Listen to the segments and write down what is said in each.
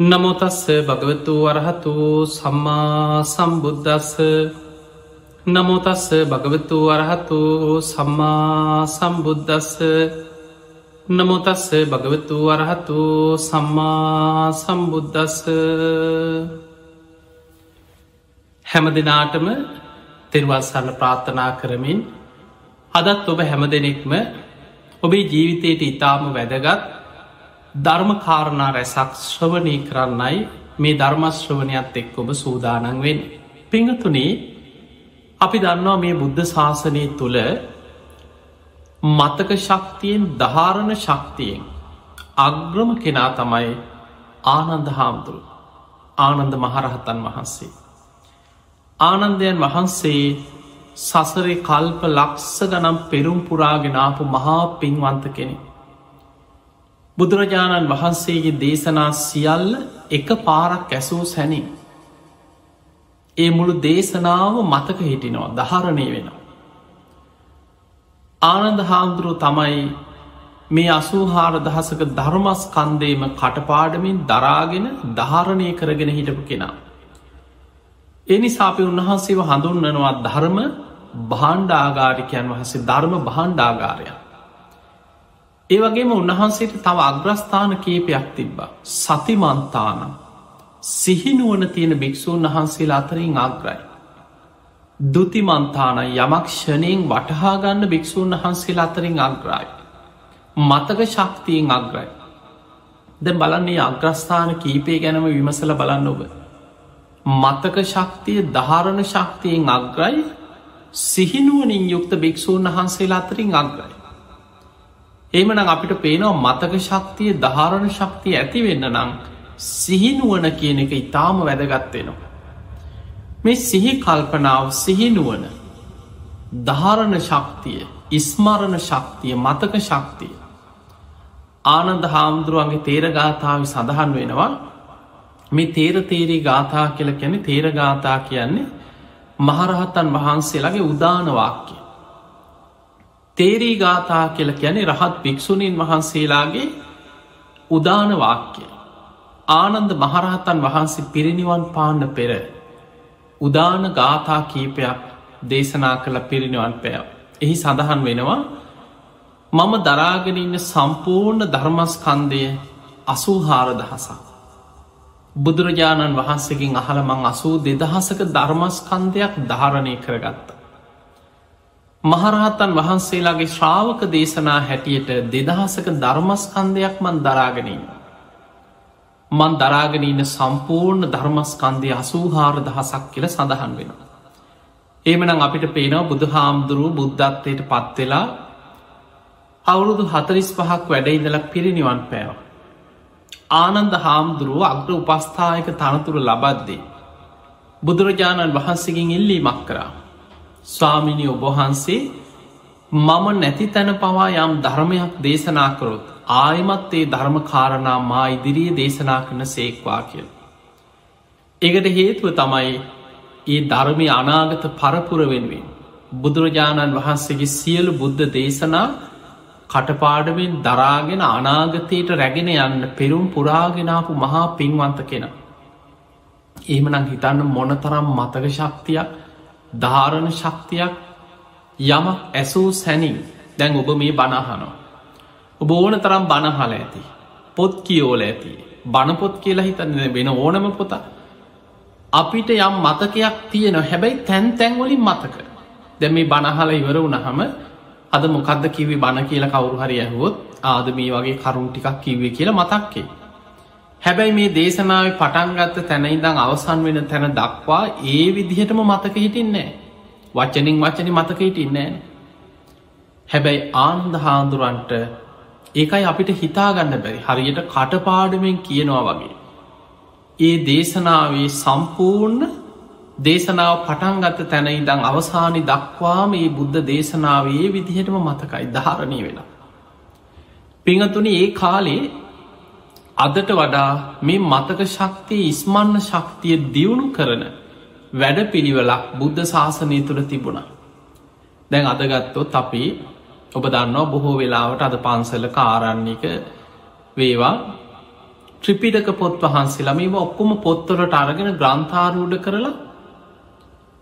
නමුතස්ස භගවතු වරහතු සම්මා සම්බුද්ධස්ස නමුතස්ස භගවතු වරහතු සම්මා සම්බුද්ධස්ස නමුතස්ස භගවතු වරහතු සම්මා සම්බුද්ධස්ස හැම දෙනාටම තෙරවත්සන්න ප්‍රාර්ථනා කරමින් අදත් ඔබ හැම දෙනෙක්ම ඔබේ ජීවිතයට ඉතාම වැදගත් ධර්මකාරණා රැසක් ශ්‍රවණය කරන්නයි මේ ධර්මශ්‍රවනයත් එක් ඔබ සූදානන් වෙන්. පිංහතුනේ අපි දන්නවා මේ බුද්ධ ශාසනය තුළ මතක ශක්තියෙන් ධාරණ ශක්තියෙන් අග්‍රම කෙනා තමයි ආනන්ද හාමුදුරු ආනන්ද මහරහතන් වහන්සේ. ආනන්දයන් වහන්සේ සසරේ කල්ප ලක්ස ගනම් පෙරුම් පුරාගෙනාපු මහා පින්වන්ත කෙනෙ. බුදුරජාණන් වහන්සේගේ දේශනා සියල්ල එක පාරක් ඇසූ සැනින්. ඒ මුළු දේශනාව මතක හිටිනවා දහරණය වෙනවා. ආනන්ද හාමුදුරුව තමයි මේ අසූහාර දහසක ධර්මස් කන්දේම කටපාඩමින් දරාගෙන ධාරණය කරගෙන හිටපු කෙනා. එනි සාපි උන්වහන්සේව හඳුන්වනවා ධර්ම බාණ්ඩාගාරිකයන් වහසේ ධර්ම බාණ්ඩාගාරයක්. ඒවගේම උන්වහන්සේට තව අග්‍රස්ථාන කේපයක් තිබ්බා. සතිමන්තානම් සිහිනුවන තියෙන භික්‍ෂූන් වහන්සේලා අතරින් අග්‍රයි. දුතිමන්තාන යමක් ෂණයෙන් වටහාගන්න භික්‍ෂූන් වහන්සේලා අතරින් අග්‍රයි. මතක ශක්තියෙන් අග්‍රයි. දැ බලන්නේ අග්‍රස්ථාන කීපය ගැනම විමසල බලන්න ඔබ. මතක ශක්තිය ධාරණ ශක්තියෙන් අග්‍රයි සිහිනුවනින් යුක්ත භික්‍ෂූන් වහන්සේලා අතරින් අග්‍රයි. එමනම් අපිට පේනවා මතක ශක්තිය ධාරණ ශක්තිය ඇතිවෙන්න නම් සිහිනුවන කියන එක ඉතාම වැදගත්වෙනවා. මේ සිහි කල්පනාව සිහිනුවන ධාරණ ශක්තිය ඉස්මරණ ශක්තිය මතක ශක්තිය ආනන්ද හාමුදුරුවන්ගේ තේරගාථාව සඳහන් වෙනවා මේ තේර තේරී ගාථා කියල කැනෙ තේරගාථා කියන්නේ මහරහත්තන් වහන්සේලාගේ උදානවාක්‍ය තේරී ගාථා කියල කියැනෙ රහත් භික්‍ෂුණීන් වහන්සේලාගේ උදාන වාක්‍ය. ආනන්ද මහරහතන් වහන්සේ පිරිනිවන් පාන්න පෙර. උදාන ගාථා කීපයක් දේශනා කළ පිරිනිවන් පෑව. එහි සඳහන් වෙනවා මම දරාගෙනඉන්න සම්පූර්ණ ධර්මස්කන්දය අසූහාර දහසක්. බුදුරජාණන් වහන්සකින් අහළමං අසූ දෙදහසක ධර්මස්කන්දයක් ධාරණය කරගත්ත. මහරහතන් වහන්සේලාගේ ශ්‍රාවක දේශනා හැටියට දෙදහසක ධර්මස්කන්දයක් මන් දරාගෙනන්න. මන් දරාගෙනන්න සම්පූර්ණ ධර්මස්කන්දය අසූහාර දහසක් කියල සඳහන් වෙන. ඒමනම් අපිට පේනව බුදු හාමුදුරුව බුද්ධත්වයට පත්වෙලා අවුරුදු හතරිස් පහක් වැඩයිදල පිරිනිවන් පෑව. ආනන්ද හාමුදුරුව අග්‍ර උපස්ථායක තනතුර ලබද්දේ. බුදුරජාණන් වහන්සකින් ඉල්ලී මක් කරා. ස්වාමිනි ඔබහන්සේ මම නැති තැන පවා යම් ධර්මයක් දේශනා කරොත් ආයමත් ඒ ධර්ම කාරණා මා ඉදිරියේ දේශනා කරන සේක්වා කියල්. එකට හේතුව තමයි ඒ ධර්මය අනාගත පරපුර වෙනුවෙන්. බුදුරජාණන් වහන්සේගේ සියලු බුද්ධ දේශනා කටපාඩවෙන් දරාගෙන අනාගතයට රැගෙන යන්න පෙරුම් පුරාගෙනාපු මහා පින්වන්ත කෙන. එහෙමනං හිතන්න මොනතරම් මතක ශක්තියක් ධාරණ ශක්තියක් යම ඇසූ සැනින් දැන් ඔබ මේ බණහනවා. ඔබ ඕන තරම් බණහල ඇති. පොත් කියෝල ඇති. බණපොත් කියලා හිතන්න වෙන ඕනම පොත. අපිට යම් මතකයක් තියෙන හැබැයි තැන් තැන්වලින් මතක. දැ මේ බණහල ඉවර වුණහම අද මොකක්ද කිවි බණ කියලා කවරු හරි ඇහුවොත් ආද මේ වගේ කරුන් ටිකක් කිව්වේ කියලා මතක්කේ. හැබැයි මේ දේශනාව පටන්ගත්ත තැනයිදං අවසන් වෙන තැන දක්වා ඒ විදිහටම මතක හිටින්නේ වචනින් වචනි මතක හිටින්නේ හැබැයි ආන්ද හාන්දුරන්ට ඒකයි අපිට හිතාගන්න බැරි හරියට කටපාඩුවෙන් කියනවා වගේ. ඒ දේශනාවේ සම්පූර්ණ දේශනාව පටන්ගත්ත තැනයිදං අවසානි දක්වා මේ බුද්ධ දේශනාවේ විදිහටම මතකයි ධාරණය වෙලා. පිංහතුනි ඒ කාලේ අදට වඩා මේ මතක ශක්තිය ඉස්මන්න ශක්තිය දියුණු කරන වැඩ පිළිවෙලක් බුද්ධ ශාසනය තුළ තිබුණ. දැන් අදගත්තොත් අපි ඔබ දන්නවා බොහෝ වෙලාවට අද පන්සල කාරන්නේක වේවා ත්‍රිපිටක පොත් වහන්සේලා මේ ඔක්කොම පොත්තොලට අරගෙන ග්‍රන්ථාරූඩ කරලා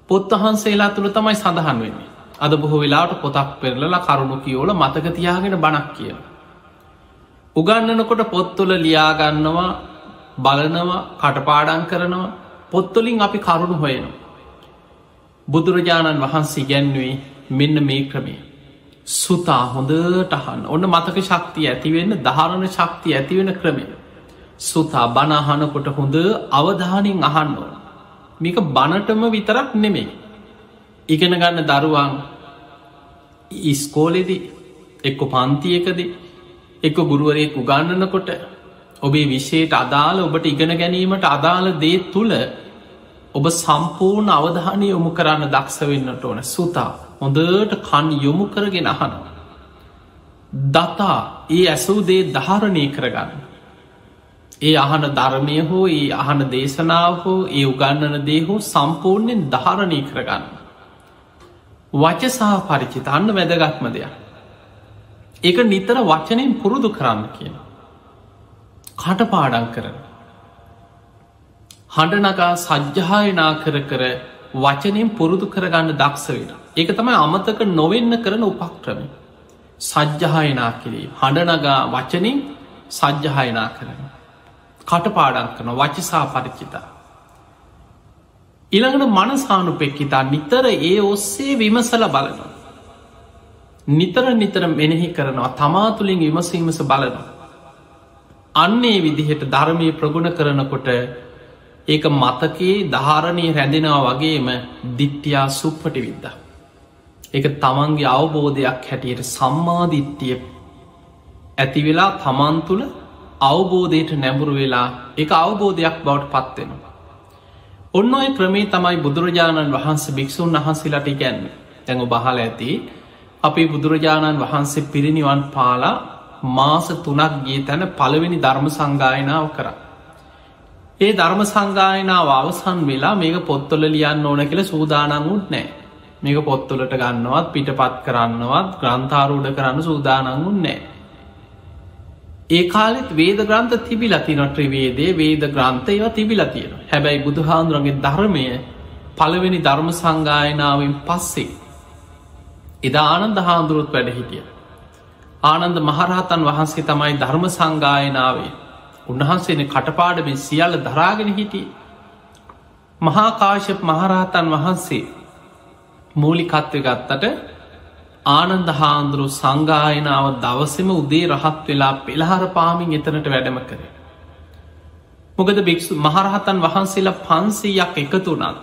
පොත් වහන්සේලා තුළ තමයි සඳහන් වෙන්නේ අද බොහෝ වෙලාට පොතක් පෙරලලා කරුණු කියෝල මතක තියාගෙන බණක් කිය. උගන්නනකොට පොත්තුල ලියාගන්නවා බලනවා කටපාඩන් කරනවා පොත්තොලින් අපි කරුණු හොයනවා. බුදුරජාණන් වහන්සේ ගැන්වේ මෙන්න මේ ක්‍රමේ. සුතා හොඳට අහන්න ඔන්න මතක ශක්තිය ඇතිවෙන්න ධාරණ ශක්තිය ඇතිවෙන ක්‍රමය. සුතා බණහනකොට හොඳ අවධානින් අහන්න ඕන. මේක බණටම විතරක් නෙමෙයි. ඉගෙන ගන්න දරුවන් ඉස්කෝලෙදි එක්ක පන්තියකද එක ගුරුවරයෙක් උගන්නනකොට ඔබේ විශයට අදාළ ඔබට ඉගෙන ගැනීමට අදාළ දේ තුළ ඔබ සම්පූර්ණ අවධානය යොමු කරන්න දක්ෂ වෙන්නට ඕන සුතා හොඳට කන් යොමු කරගෙන අහනවා. දතා ඒ ඇසූ දේ ධාරණය කරගන්න. ඒ අහන ධර්මය හෝ ඒ අහන දේශනාව හෝ ඒ උගන්නන දේ හෝ සම්පූර්ණයෙන් ධාරණය කරගන්න. වචසා පරිචිත අන්න වැදගත්ම දෙයක්. ඒක නිතර වචනයෙන් පුරුදු කරන්න කියන. කටපාඩන් කරන. හඬනගා සජ්්‍යායනා කර කර වචනයෙන් පුරුදු කරගන්න දක්ෂ වෙන. ඒක තමයි අමතක නොවෙන්න කරන උපක්‍රම. සජ්්‍යහයනා කිරීම. හඬනගා වචනින් සජ්්‍යහයනා කරන. කටපාඩන් කරන වචසා පරිචිතා. ඉළඟට මනසානුපෙක්කිතා නිතර ඒ ඔස්සේ විමසල බලනවා. නිතර නිතර මෙනෙහි කරනවා තමා තුළින් විමසීමස බලනවා. අන්නේ විදිහට ධර්මය ප්‍රගුණ කරනකොට ඒක මතකයේ ධාරණය රැඳෙනවා වගේම දිට්ටියා සුප්පටි විද්ද. එක තමන්ගේ අවබෝධයක් හැටියට සම්මාධිට්ටිය ඇතිවෙලා තමන් තුළ අවබෝධයට නැඹුරු වෙලා එක අවබෝධයක් බවට පත්වෙනවා. ඔන්න ඔය ක්‍රමේ තමයි බුදුරජාණන් වහන්සේ භික්‍ෂූන් වහන්සේලට ගැන්න තැඟු බහල ඇති අපි බුදුරජාණන් වහන්සේ පිරිනිවන් පාලා මාස තුනක් ගේ තැන පළවෙනි ධර්ම සංගායනාව කර. ඒ ධර්ම සංගායනාව අවසන් වෙලා මේක පොත්තොල ලියන්න ඕන කියල සූදානංුත් නෑ. මේක පොත්තොලට ගන්නවත් පිටපත් කරන්නවත් ග්‍රන්ථාරූඩ කරන්න සූදානංුන් නෑ. ඒ කාලෙත් වේද ග්‍රන්ථ තිබිලා තින ත්‍රවේදේ වේද ග්‍රන්ථයව තිබිලා තියෙන හැබැයි බුදුහාන්දුරගේ ධර්මය පළවෙනි ධර්ම සංගායනාවෙන් පස්සේ එදා ආනන්ද හාන්දුරුත් වැඩ හිටිය ආනන්ද මහරහතන් වහන්සේ තමයි ධර්ම සංගායනාවේ උන්වහන්සේන කටපාඩමෙන් සියල්ල දරාගෙන හිටිය මහාකාශප මහරහතන් වහන්සේ මූලිකත්ව ගත්තට ආනන්ද හාන්දුරු සංගායනාව දවසම උදේ රහත් වෙලා පෙළහර පාමින් එතනට වැඩම කර. මොකද භික්ෂු මහරහතන් වහන්සේලා පන්සීයක් එකතුනත්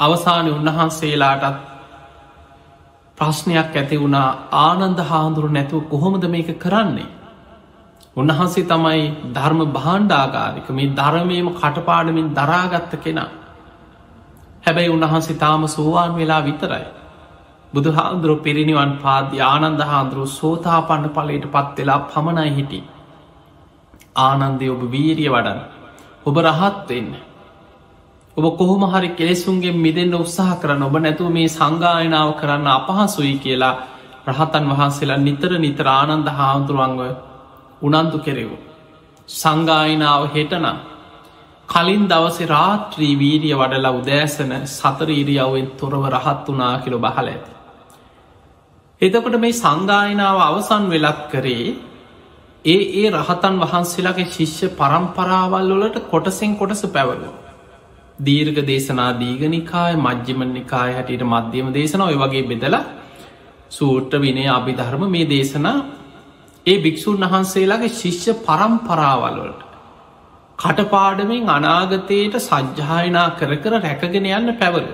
අවසානය උන්වහන්සේලාටත් ප්‍රශ්නයක් ඇති වුණා ආනන්ද හාන්දුරු නැතුව කොහොමද මේක කරන්නේ. උන්වහන්සේ තමයි ධර්ම බාණ්ඩාගාරික මේ ධර්මයම කටපාඩමින් දරාගත්ත කෙනා. හැබැයි උන්වහන්සේ තාම සෝවාන් වෙලා විතරයි. බුදු හාදුරුව පිරිනිවන් පාද්‍ය ආනන්ද හාන්දුරුව සෝතාපන්න පලට පත් වෙලා පමණයි හිටි. ආනන්දය ඔබ වීරිය වඩන් ඔබ රහත් වෙන්න. ඔබ කොහොම හරි කෙලෙසුන්ගේ මිදෙන්න්න උත්සාහ කරන්න ඔබ නැතුව මේ සංගායනාව කරන්න අපහසුයි කියලා රහතන් වහන්සේලා නිතර නිතර ආනන්ද හාමුදුරුවන්ව උනන්තු කෙරෙවු. සංගායනාව හෙටනම් කලින් දවස රාත්‍රී වීරිය වඩලා උදෑසන සතර ඉරියවෙන් තොරව රහත් වනා කියලො බහල ඇති. එතකොට මේ සංගායනාව අවසන් වෙලත් කරේ ඒ ඒ රහතන් වහන්සේලාගේ ශිෂ්‍ය පරම්පරාවල් වලට කොටසෙන් කොටස පැවලු. දීර්ඝ දේශනා දීගනිකාය මජ්්‍යම නිකාය හැටියට මධ්‍යම දේශන ඔය වගේ බෙදලා සූට්‍ර විනය අභිධර්ම මේ දේශනා ඒ භික්‍ෂූන් වහන්සේලාගේ ශිෂ්‍ය පරම්පරාවල්වලට කටපාඩමින් අනාගතයට සජ්්‍යායනා කර කර රැකගෙන යන්න පැවරු.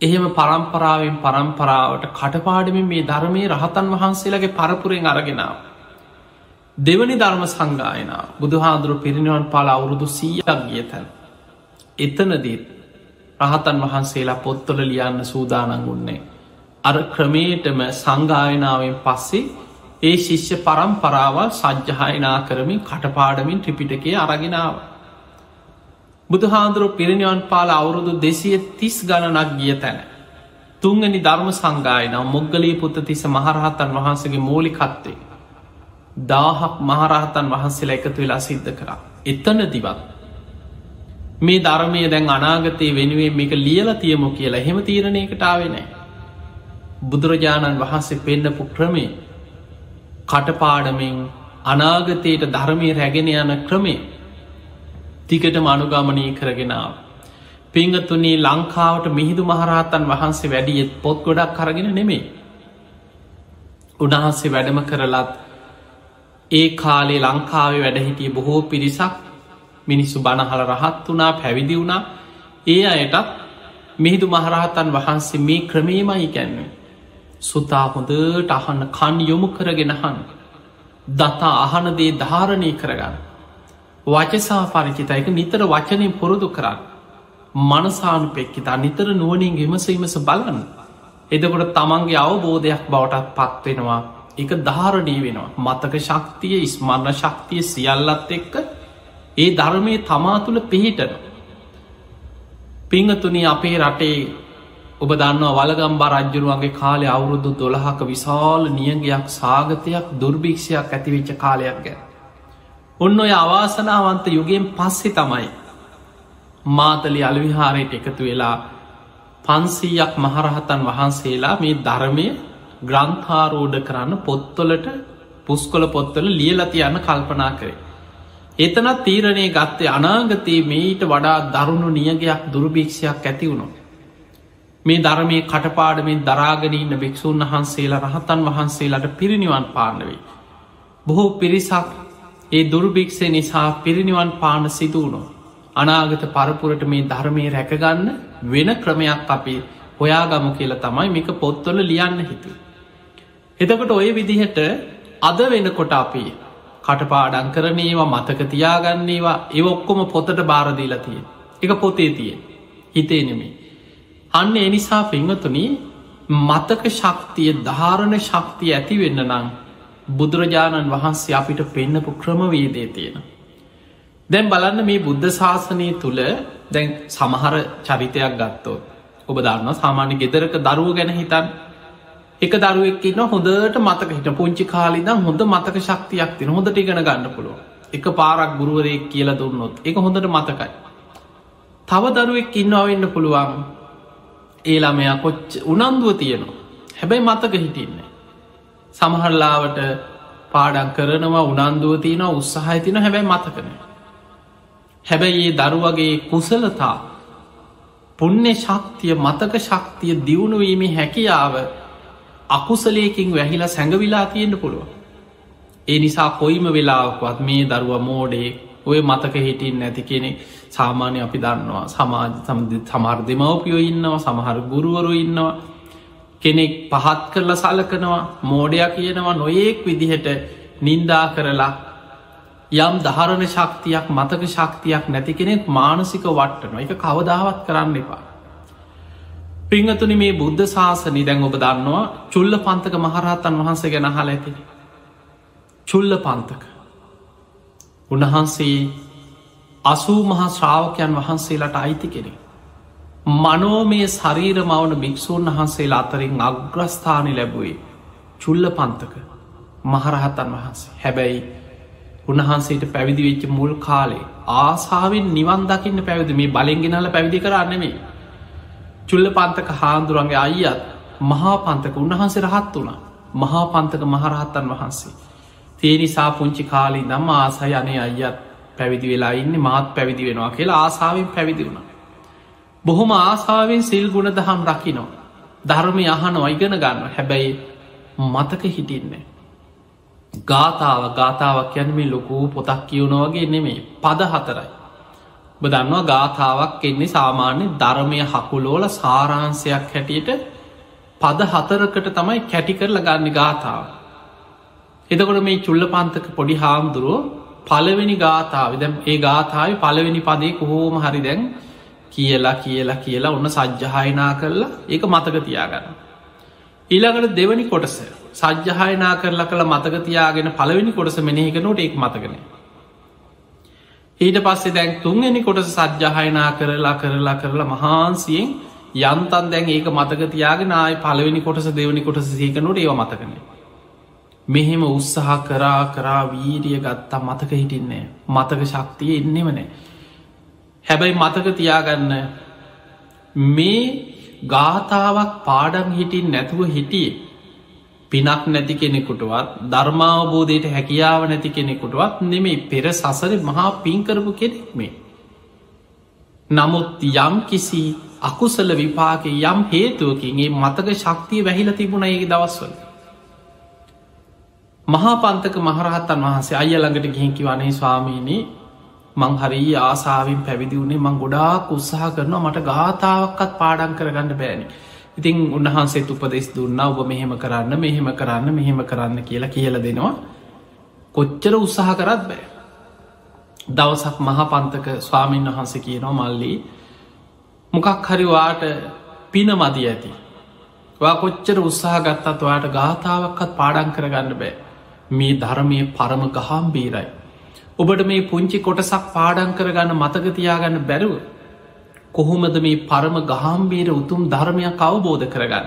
එහෙම පරම්පරාවෙන් පරම්පරාවට කටපාඩමින් මේ ධර්මය රහතන් වහන්සේලගේ පරපුරෙන් අරගෙනාව. දෙවනි ධර්ම සංගායනා බුදුහාදුරු පිරිනිවන් පාල අවුරුදු සීයක් ගිය තැන්. එතනදීත් රහතන් වහන්සේලා පොත්තොල ලියන්න සූදානන් උන්නේ. අර ක්‍රමේටම සංගායනාවෙන් පස්සේ ඒ ශිෂ්‍ය පරම්පරාවල් සජ්්‍යහයනා කරමින් කටපාඩමින් ත්‍රිපිටකේ අරගෙනාව. බුදුහාන්දුරුව පිරිනිවන් පාල අවුරුදු දෙසිය තිස් ගණනක් ගිය තැන. තුංගනි ධර්ම සංගායන මොග්ගලී පුත්ත තිස මහරහතන් වහන්සගේ මූලිකත්තේ. දාහක් මහරහතන් වහන්සේලා එකතු වෙලා සිද්ධ කරා. එතන දිවත්. මේ ධර්මය දැන් අනාගතය වෙනුවෙන් මේක ලියල තියමු කියලා එහෙම තීරණයකටාව නෑ. බුදුරජාණන් වහන්සේ පෙන්ඩපු ක්‍රමේ කටපාඩමින් අනාගතයට ධර්මය රැගෙන යන ක්‍රමේ තිකට මනුගමනී කරගෙනාව. පිංගතුනී ලංකාවට මිහිදු මහරහතන් වහන්සේ වැඩියත් පොත් ගොඩක් කරගෙන නෙමේ. උන්හන්සේ වැඩම කරලත් ඒ කාලේ ලංකාවේ වැඩහිටිය බොහෝ පිරිසක් මිනිස්සු බණහල රහත් වනා පැවිදි වුණා ඒ අයටත් මිහිදු මහරහතන් වහන්සේ මේ ක්‍රමේමයි කැන්නේ. සුතා හොඳට අහන්න කන් යොමු කරගෙනහන් දතා අහනදේ ධාරණය කරගන්න. වචසා පරිචිතයක නිතර වචනයෙන් පුරුදු කරන්න. මනසානු පෙක්කිතා නිතර නුවනින් විමසීමස බලන්න. එදකොට තමන්ගේ අවබෝධයක් බවටත් පත්වෙනවා එක ධාරණී වෙනවා. මතක ශක්තිය ඉස්මරණ ශක්තිය සියල්ලත් එක්ක ඒ ධර්මය තමා තුළ පිහිටන. පිංහතුනි අපේ රටේ ඔබ දන්නවා වලගම්බා රජ්ජුරුවන්ගේ කාලය අවුරුදු දොළහක විශාල නියගයක් සාගතයක් දුර්භික්ෂයක් ඇතිවෙච්ච කාලයක් ගැ. ඔන්න ඔය අවාසනාවන්ත යුගෙන් පස්සෙ තමයි මාතලි අලවිහාරයට එකතු වෙලා පන්සීයක් මහරහතන් වහන්සේලා මේ ධර්මය ග්‍රන්ථාරෝඩ කරන්න පොත්තොලට පුස්කොල පොත්තල ලියලති යන්න කල්පනා කරේ. එතනත් තීරණය ගත්තේ අනාගතයේ මේට වඩා දරුණු නියගයක් දුර්භීක්ෂයක් ඇති වුණු. මේ ධර්මය කටපාඩමින් දරාගනීන්න භික්‍ෂූන් වහන්සේලා රහතන් වහන්සේලාට පිරිනිවන් පාන්නවෙයි. බොහෝ පිරිසක් ඒ දුර්භික්ෂය නිසා පිරිනිවන් පාන සිදුවුණු. අනාගත පරපුරට මේ ධර්මය රැකගන්න වෙන ක්‍රමයක් අපි හොයාගමු කියල තමයි මේක පොත්වල ලියන්න හිතු. එතකට ඔය විදිහට අද වෙනකොට අපි කටපාඩන් කරනේවා මතක තියාගන්නේවා ඒ ඔක්කොම පොතට බාරදීලා තිය එක පොතේ තිය හිතේ නෙමේ. අන්න එනිසා පිංහතුනී මතක ශක්තිය ධාරණ ශක්තිය ඇති වෙන්න නම් බුදුරජාණන් වහන්සේ අපිට පෙන්නපු ක්‍රමවේදේ තියෙන. දැන් බලන්න මේ බුද්ධ ශාසනය තුළ දැන් සමහර චරිතයක් ගත්තෝ. ඔබ දන්න සාමාන්‍ය ගෙදරක දරුව ගැන හිතන් එක දරුවෙක් ඉන්න හොඳට මතක හිට පුංචි කාලිදම් හොඳ මතක ශක්තියක් තින හොඳට ඉගෙන ගන්න පුළුව එක පාරක් ගුරුවරයෙක් කියල දුන්නොත් එක හොඳට මතකයි. තව දරුවෙක් ඉන්නවෙන්න පුළුවන්. ඒ ළමයා කොච්ච උනන්දුව තියෙනවා. හැබැයි මතක හිටින්නේ සමහරලාවට පාඩක් කරනවා උනන්දුව තියෙන උත්සාහය තින හැබැයි මතකන හැබැයි ඒ දරුවගේ කුසලතා පුුණ්‍ය ශක්තිය මතක ශක්තිය දියුණුවීමේ හැකියාව අකුසලයකින් වැහිලා සැඟවිලා තියෙන්ට පුළුව. ඒ නිසා කොයිම වෙලාවක්වත් මේ දරුව මෝඩේ ඔය මතක හිටින් නැති කෙනෙ සාමාන්‍ය අපි දන්නවා. සමාජ සමර් දෙමවපියෝ ඉන්නවා සමහර ගුරුවරු ඉන්නවා. කෙනෙක් පහත් කරලා සලකනවා මෝඩයක් කියනවා නොයෙක් විදිහට නින්දා කරලා යම් ධාරණ ශක්තියක් මතක ශක්තියක් නැති කෙනෙක් මානසික වට්ටන එක කවදාවත් කරන්න එපා. පිංහතුනි මේ බුද්ධ ශාසනි දැන් ඔබ දන්නවා චුල්ල පන්තක මහරහතන් වහන්සේ ගැන හල ඇති. චුල්ල පන්තක. උන්වහන්සේ අසූ මහා ශ්‍රාවකයන් වහන්සේලාට අයිති කෙනෙ. මනෝමය ශරීර මවන භික්‍ෂූන් වහන්සේලා අතරින් අග්‍රස්ථානි ලැබුවේ චුල්ල පන්තක මහරහතන් වහන්සේ හැබැයි උන්වහන්සේට පැවිදි වෙච්ච මුල් කාලේ ආසාාවෙන් නිවන් දකින්න පැවිදි මේ බලෙන්ගෙනල පැවිදි කරන්නෙමේ චුල්ල පන්තක හාන්දුරන්ගේ අයියත් මහා පන්තක උන්වහන්සේ රහත් වුණ මහා පන්තක මහරහත්තන් වහන්සේ. තේනිසා පුංචි කාලි දම් ආසයි අනේ අයියත් පැවිදි වෙලා ඉන්න මාත් පැවිදි වෙනවා කියලා ආසාාවෙන් පැවිදි වුණ. බොහොම ආසාාවෙන් සිල් ගුණ දහම් රකිනෝ. ධර්මය අහන ඔයිගෙන ගන්න හැබැයි මතක හිටින්නේ. ගාථාව ගාථාවක් යන මේ ලොකූ පොතක් කියවුණවගේ නෙමේ පද හතරයි. බදන්නවා ගාථාවක් එන්නේ සාමාන්‍ය ධර්මය හකුලෝල සාරාන්සයක් හැටියට පද හතරකට තමයි කැටි කරල ගන්න ගාථාව. එතකොට මේ චුල්ල පන්තක පොඩි හාමුදුරුව පලවෙනි ගාථාව දැම් ඒ ගාථාව පලවෙනි පදේ කොහෝම හරි දැන් කියලා කියලා කියලා ඔන්න සජ්්‍යහයනා කරලා ඒක මතක තියාගන්න. ඊළඟට දෙවනි කොටස සජ්්‍යහයනා කරලා කළ මතක තියාගෙන පලවෙනි කොටස මෙනෙහිකනොට එක් මතකනේ ඊට පස්සේ දැන් තුන්ගනි කොටස සජ්්‍යහයනා කරලා කරලා කරලා මහන්සියෙන් යන්තන් දැන් ඒක මතක තියාගෙන ආය පලවෙනි කොටස දෙවනි කොටස සීකනුට ඒව මතකන. මෙහෙම උත්සාහ කරා කරා වීරිය ගත්තා මතක හිටින්නේ මතක ශක්තිය එන්නෙමනෑ හැබැයි මතක තියාගන්න මේ ගාථාවක් පාඩම් හිටින් නැතුව හිටියේ පිනක් නැති කෙනෙකුටවත් ධර්මාවබෝධයට හැකියාව නැති කෙනෙකුටවත් නෙමෙයි පෙර සසර මහා පින්කරපු කෙනෙක් මේ. නමුත් යම් කිසි අකුසල විපාක යම් හේතුවකින්ගේ මතක ශක්තිය වැහිල තිබුණ ඒ දවස්වල. මහා පන්තක මහරහත්තන් වහන්සේ අය ළඟට ගිහිකි වනේ ස්වාමීනී මං හරි ආසාාවෙන් පැවිදි වුණේ මං ගොඩාක් උත්සාහ කරනවා මට ගාථාවක්කත් පාඩන් කරගන්න බෑනි. ඉතිං උන්වහන්සේ උපදෙස් දුන්න ඔබ මෙහෙම කරන්න මෙහෙම කරන්න මෙහෙම කරන්න කියලා කියල දෙනවා. කොච්චර උත්සාහ කරත් බෑ. දවසක් මහපන්තක ස්වාමීන් වහන්ස කියනවා මල්ලි මොකක් හරිවාට පින මදී ඇති. වා කොච්චර උත්සාහ ගත්තත් ඔයාට ගාථාවක්කත් පාඩන් කරගන්න බෑ. මේ ධර්මය පරම ගහම් බීරයි ඔබට මේ පුංචි කොටසක් පාඩන් කරගන්න මතකතියාගන්න බැරුව කොහොමද මේ පරම ගහම්බීර උතුම් ධර්මයක් අවබෝධ කරගන්න.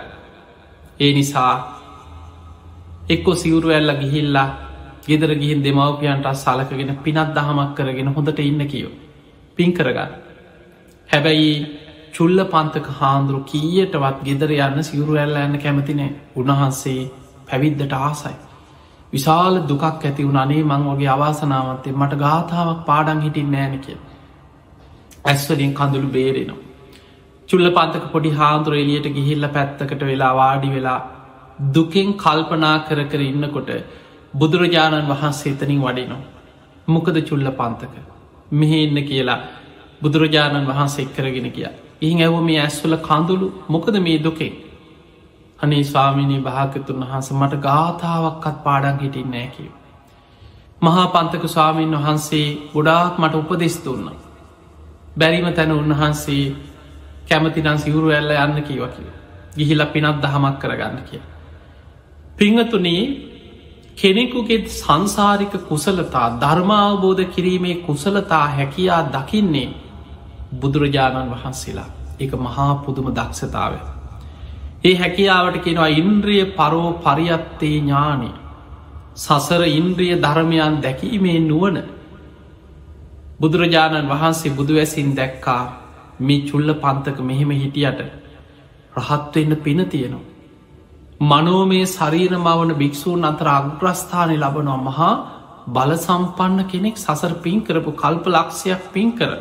ඒ නිසා එක්කො සිවුරු ඇල්ල ගිහිල්ලා ගෙදර ගිහින් දෙමවපියන්ට සලකගෙන පිනත් දහමක් කරගෙන හොඳට ඉන්න කියෝ. පින් කරගන්න. හැබැයි චුල්ල පන්තක හාන්දුරු කීයටවත් ගෙදර යන්න සිවුරු ඇල්ල යන්න කැමතිනේ උන්වහන්සේ පැවිද්දට ආසයි. විශාල දුකක් ඇති වුණ අනේ මං වගේ අවාසනාවන්තේ මට ගාථාවක් පාඩන් හිටින් නෑන කිය. ඇස්වලින් කඳුළු බේරෙනවා. චුල්ල පන්තක පොඩි හාන්දුර එලියට ගිහිල්ල පැත්තකට වෙලා වාඩි වෙලා දුකෙන් කල්පනා කර කර ඉන්නකොට බුදුරජාණන් වහන්සේ එතනින් වඩිනවා. මොකද චුල්ල පන්තක. මෙහෙ එන්න කියලා බුදුරජාණන් වහන්සේ එක්කරගෙන කිය. ඉහි ඇව මේ ඇස්වල කඳුළු මොකද මේ දුකේ. අනේ ස්වාමිනී භාගතුන් වහන්ස මට ගාථාවක්කත් පාඩන් හිටින් නෑකිව. මහා පන්තක ස්වාමීන් වහන්සේ ගොඩාක් මට උපදෙස් දුන්න. බැරිම තැන උන්වහන්සේ කැමතිනම් සිවුරු ඇල්ල යන්න කීවකිව. ගිහිල පිනත් දහමක් කරගන්න කිය. පිංහතුනේ කෙනෙකුගෙත් සංසාරික කුසලතා ධර්මාවබෝධ කිරීමේ කුසලතා හැකියා දකින්නේ බුදුරජාණන් වහන්සේලා එක මහා පුදුම දක්ෂතාව. ඒ හැකියාවට කෙනවා ඉන්ද්‍රිය පරෝ පරියත්තේ ඥානය සසර ඉන්ද්‍රිය ධර්මයන් දැකීමේ නුවන බුදුරජාණන් වහන්සේ බුදුවැසින් දැක්කා මේ චුල්ල පන්තක මෙහෙම හිටියට රහත්වවෙන්න පින තියෙනවා. මනෝමේ ශරීර මවන භික්‍ෂූන් අතර අග්‍රස්ථානය ලබනවා මහා බල සම්පන්න කෙනෙක් සසර පින් කරපු කල්ප ලක්ෂයක් පින් කර.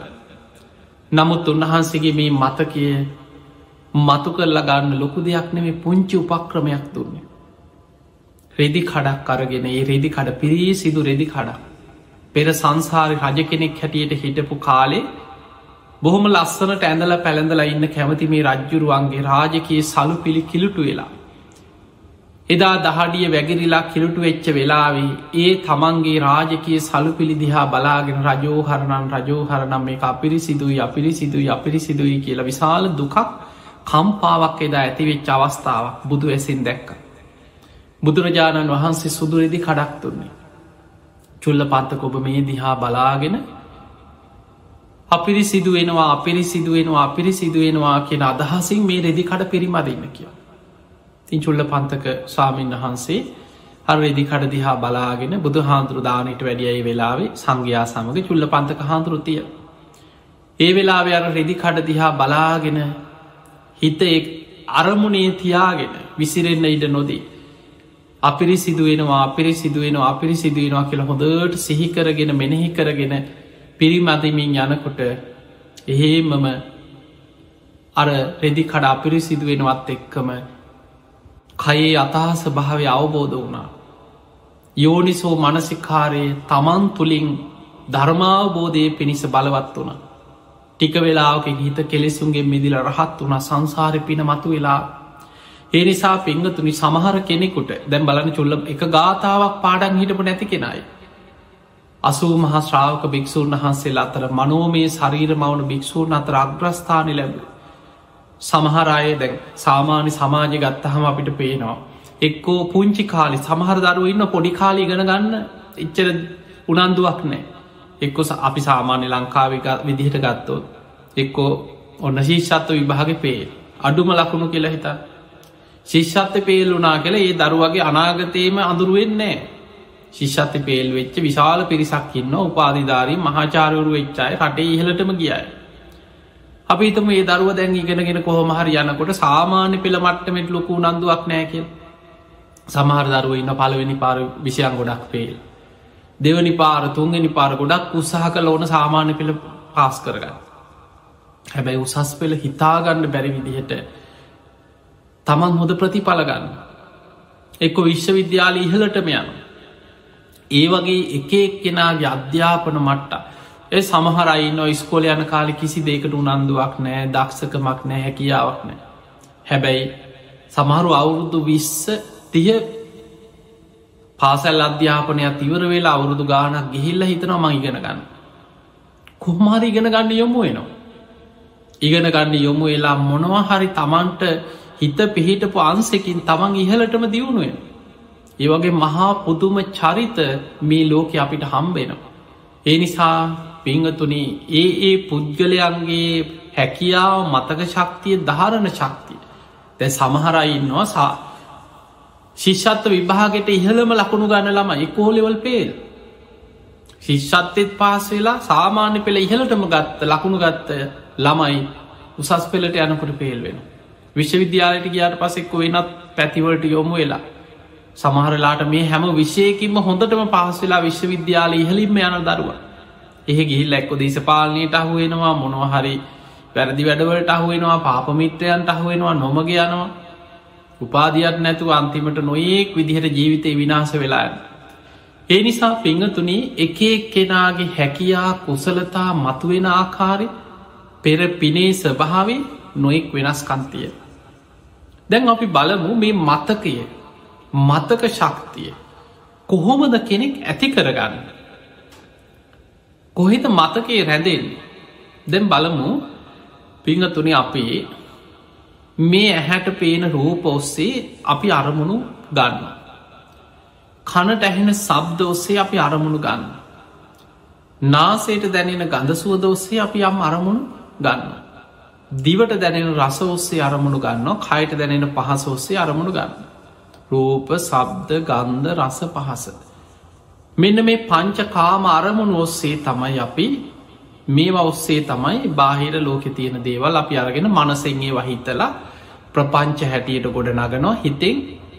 නමුත් උන්වහන්සේගේ මේ මතකය මතු කරලා ගන්න ලොකු දෙයක් නෙමේ පුංචි උපක්‍රමයක් දුන්නේ. රෙදි කඩක් අරගෙන ඒ රෙදි කඩ පිරී සිදු රෙදි කඩක්. පෙර සංසාරි රජ කෙනෙක් හැටියට හිටපු කාලේ බොහොම ලස්සනට ඇඳල පැළඳලා ඉන්න කැමති මේ රජ්ජුරුවන්ගේ රාජකයේ සලු පිළි කිලුටු වෙලා. එදා දහඩිය වැගිරිලා කිලුටු වෙච්ච වෙලාවේ ඒ තමන්ගේ රාජකයේ සලු පිළිදිහා බලාගෙන රජෝහරණන් රජෝහරනම් මේ අපිරි සිදුයි අපිරි සිදුයි අපිරි සිදුයි කියලා විශාල දුකක් කම්පාවක් එදා ඇතිවෙච්ච අවස්ථාවක් බුදු ඇසින් දැක්ක. බුදුරජාණන් වහන්සේ සුදුරෙදි කඩක් දුන්නේ. චුල්ල පත්තක ඔබ මේ දිහා බලාගෙන අපිරි සිදුවෙනවා අපිරි සිදුවෙනවා අපිරි සිදුවෙනවා කියෙන අදහසින් මේ රෙදිකඩ පිරිමදන්න කිය. තින් චුල්ල පන්තක ස්වාමීන් වහන්සේ හර රෙදිකඩ දිහා බලාගෙන බුදු හාන්දුරු දානට වැඩියයි වෙලාවේ සංඝයා සමඟ චුල්ල පන්තක හාන්දුරුතිය. ඒ වෙලාව අර රෙදිකඩ දිහා බලාගෙන හිත අරමුණේ තියාගෙන විසිරෙන්න්න ඉඩ නොදී. අපිරි සිදුවෙනවා අපිරි සිදුවෙනවා අපිරි සිදුවෙනවා කියලා හොඳට සිහිකරගෙන මෙනෙහි කරගෙන පිරිමදිමින් යනකොට එහෙමම අර රෙදි කඩ අපිරි සිදුවෙනවත් එක්කම කයේ අතහස භාවය අවබෝධ වුණා. යෝනිසෝ මනසිකාරයේ තමන් තුළින් ධර්මාවබෝධය පිණිස බලවත් වුණ. ටික වෙලාවක හිත කෙලෙසුන්ගේ මිදිල රහත් වුණ සංසාර පින මතු වෙලා ඒ නිසා පිංගතුනි සමහර කෙනෙකුට දැම් බලන චුල්ල එක ගාථාවක් පාඩන් හිටපු නැති කෙනයි. අසූ මහා ශ්‍රාවක භික්‍ෂූන් වහන්සේ අතර මනෝමේ ශරීර මවුන භික්‍ෂූන් අතර අග්‍රස්ථානය ලැබ. සමහරය දැන් සාමාන්‍ය සමාජය ගත්තහම අපිට පේනවා. එක්කෝ පුංචි කාලි සමහර දරුව ඉන්න පොඩි කාලි ඉගෙන ගන්න එච්චර උනන්දුවක් නෑ. එක්කො අපි සාමාන්‍ය ලංකාවික විදිහට ගත්තොත්. එක්කෝ ඔන්න ශීෂත්ව විභාග පේ අඩුම ලකුණු කියලා හිතා ශිෂ්ෂත්ත පේල්ලුනා කළ ඒ දරුවගේ අනාගතයම අඳුරුවෙන්නේ ශිෂ්ෂත්ත පේල් වෙච්ච විශාල පිරිසක් ඉන්න උපාධධාරී මහාචාරවරු වෙච්චාය රටේ ඉහලටම ගියයි. අපි තම ඒ දරුව දැන් ඉගෙනගෙන කොහොමහර යනකොට සාමාන්‍ය පෙළ මට්ටමෙට ලොකු නන්දුවක් නෑකෙල් සමහර දරුව ඉන්න පලවෙනි පාර විෂයන් ගොඩක් පේල්. දෙවනි පාර තුන්ගනි පාර ගොඩක් උත්සාහ කල ඕන සාමාන්‍ය පෙළ පාස් කරගන්න. හැබැයි උසස් පෙළ හිතාගන්න බැරි විදිහට තමන් හොඳ ප්‍රතිඵලගන්න. එක්ක විශ්වවිද්‍යාල ඉහලටම යන. ඒ වගේ එක එක්කෙනගේ අධ්‍යාපන මට්ට ඒ සමහරයි නො ස්කෝල යන කාලි කිසි දෙකට උනන්දුවක් නෑ දක්ෂකමක් නෑ හැකියාවක් නෑ. හැබැයි සමහරු අවුරුදු විස්ස තිය පාසල් අධ්‍යාපනයක් තිවර වෙලා අවුරුදු ගානක් ගිහිල්ල හිතනවා මං ඉගෙන ගන්න. කොහමාරි ඉගෙන ගන්න යොමු වෙනවා. ඉගෙන ගන්න යොමු වෙලා මොනවා හරි තමන්ට හිත පිහිටපු අන්සකින් තමන් ඉහලටම දියුණුවෙන්. ඒ වගේ මහා පුදුම චරිත මේ ලෝක අපිට හම්බෙනවා. ඒ නිසා පිංහතුන ඒ ඒ පුද්ගලයන්ගේ හැකියාව මතක ශක්තිය ධාරණ ශක්තිය දැ සමහරයින්නවා සා ශිෂ්ෂත්ව විභාගට ඉහළම ලකුණු ගන්න ළම එකෝලෙවල් පේල් ශිෂ්ෂත්තෙත් පාස් වෙලා සාමාන්‍ය පෙළ ඉහලටම ගත්ත ලකුණු ගත්ත ළමයි උසස් පෙළට යනකොට පේල් වෙන විශ්වවිද්‍යාලයට ගියාට පසෙක්ක වෙනත් පැතිවලට යොමු වෙලා සමහරලාට මේ හැම විශයකින්ම හොඳටම පහස් වෙලා විශ්වවිද්‍යාල ඉහලින්ම යන දරුව. එහ ගිහිල් එක්කො දේශපාලනයට අහුවෙනවා මොනවහරි වැරදි වැඩවලට අහුවෙනවා පාපමිත්‍රයන්ට අහුවෙනවා නොමග යනවා. උපාධයක් නැතුව අන්තිමට නොයෙක් විදිහට ජීවිතය විනාස වෙලාන්න ඒ නිසා පිංහතුනී එක කෙනාගේ හැකියා කුසලතා මතුවෙන ආකාරය පෙර පිනේ ස්වභාවේ නොෙක් වෙනස් කන්තිය. දැන් අපි බලමු මේ මතකය මතක ශක්තිය කොහොමද කෙනෙක් ඇති කරගන්න. කොහෙත මතකේ රැඳෙන්නේ දැන් බලමු පිංහතුනි අපේ මේ ඇහැට පේන රූප ඔස්සේ අපි අරමුණු ගන්න. කනට ඇහෙන සබ්ද ඔස්සේ අපි අරමුණු ගන්න. නාසේට දැනෙන ගඳ සුවද ඔස්සේ අපි යම් අරමුණු ගන්න. දිවට දැනෙන රස ඔස්සේ අරමුණු ගන්න කයට දැනෙන පහස ඔස්සේ අරමුණු ගන්න. රූප සබ්ද ගන්ධ රස පහස. මෙන්න මේ පංච කාම අරමුණු ඔස්සේ තමයි අපි මේවා ඔස්සේ තමයි බාහිර ලෝකෙ තියෙන දේවල් අපි අරගෙන මනසෙන්ගේ වහිතලා ප්‍රපංච හැටියට ගොඩ නගනවා හිතෙන්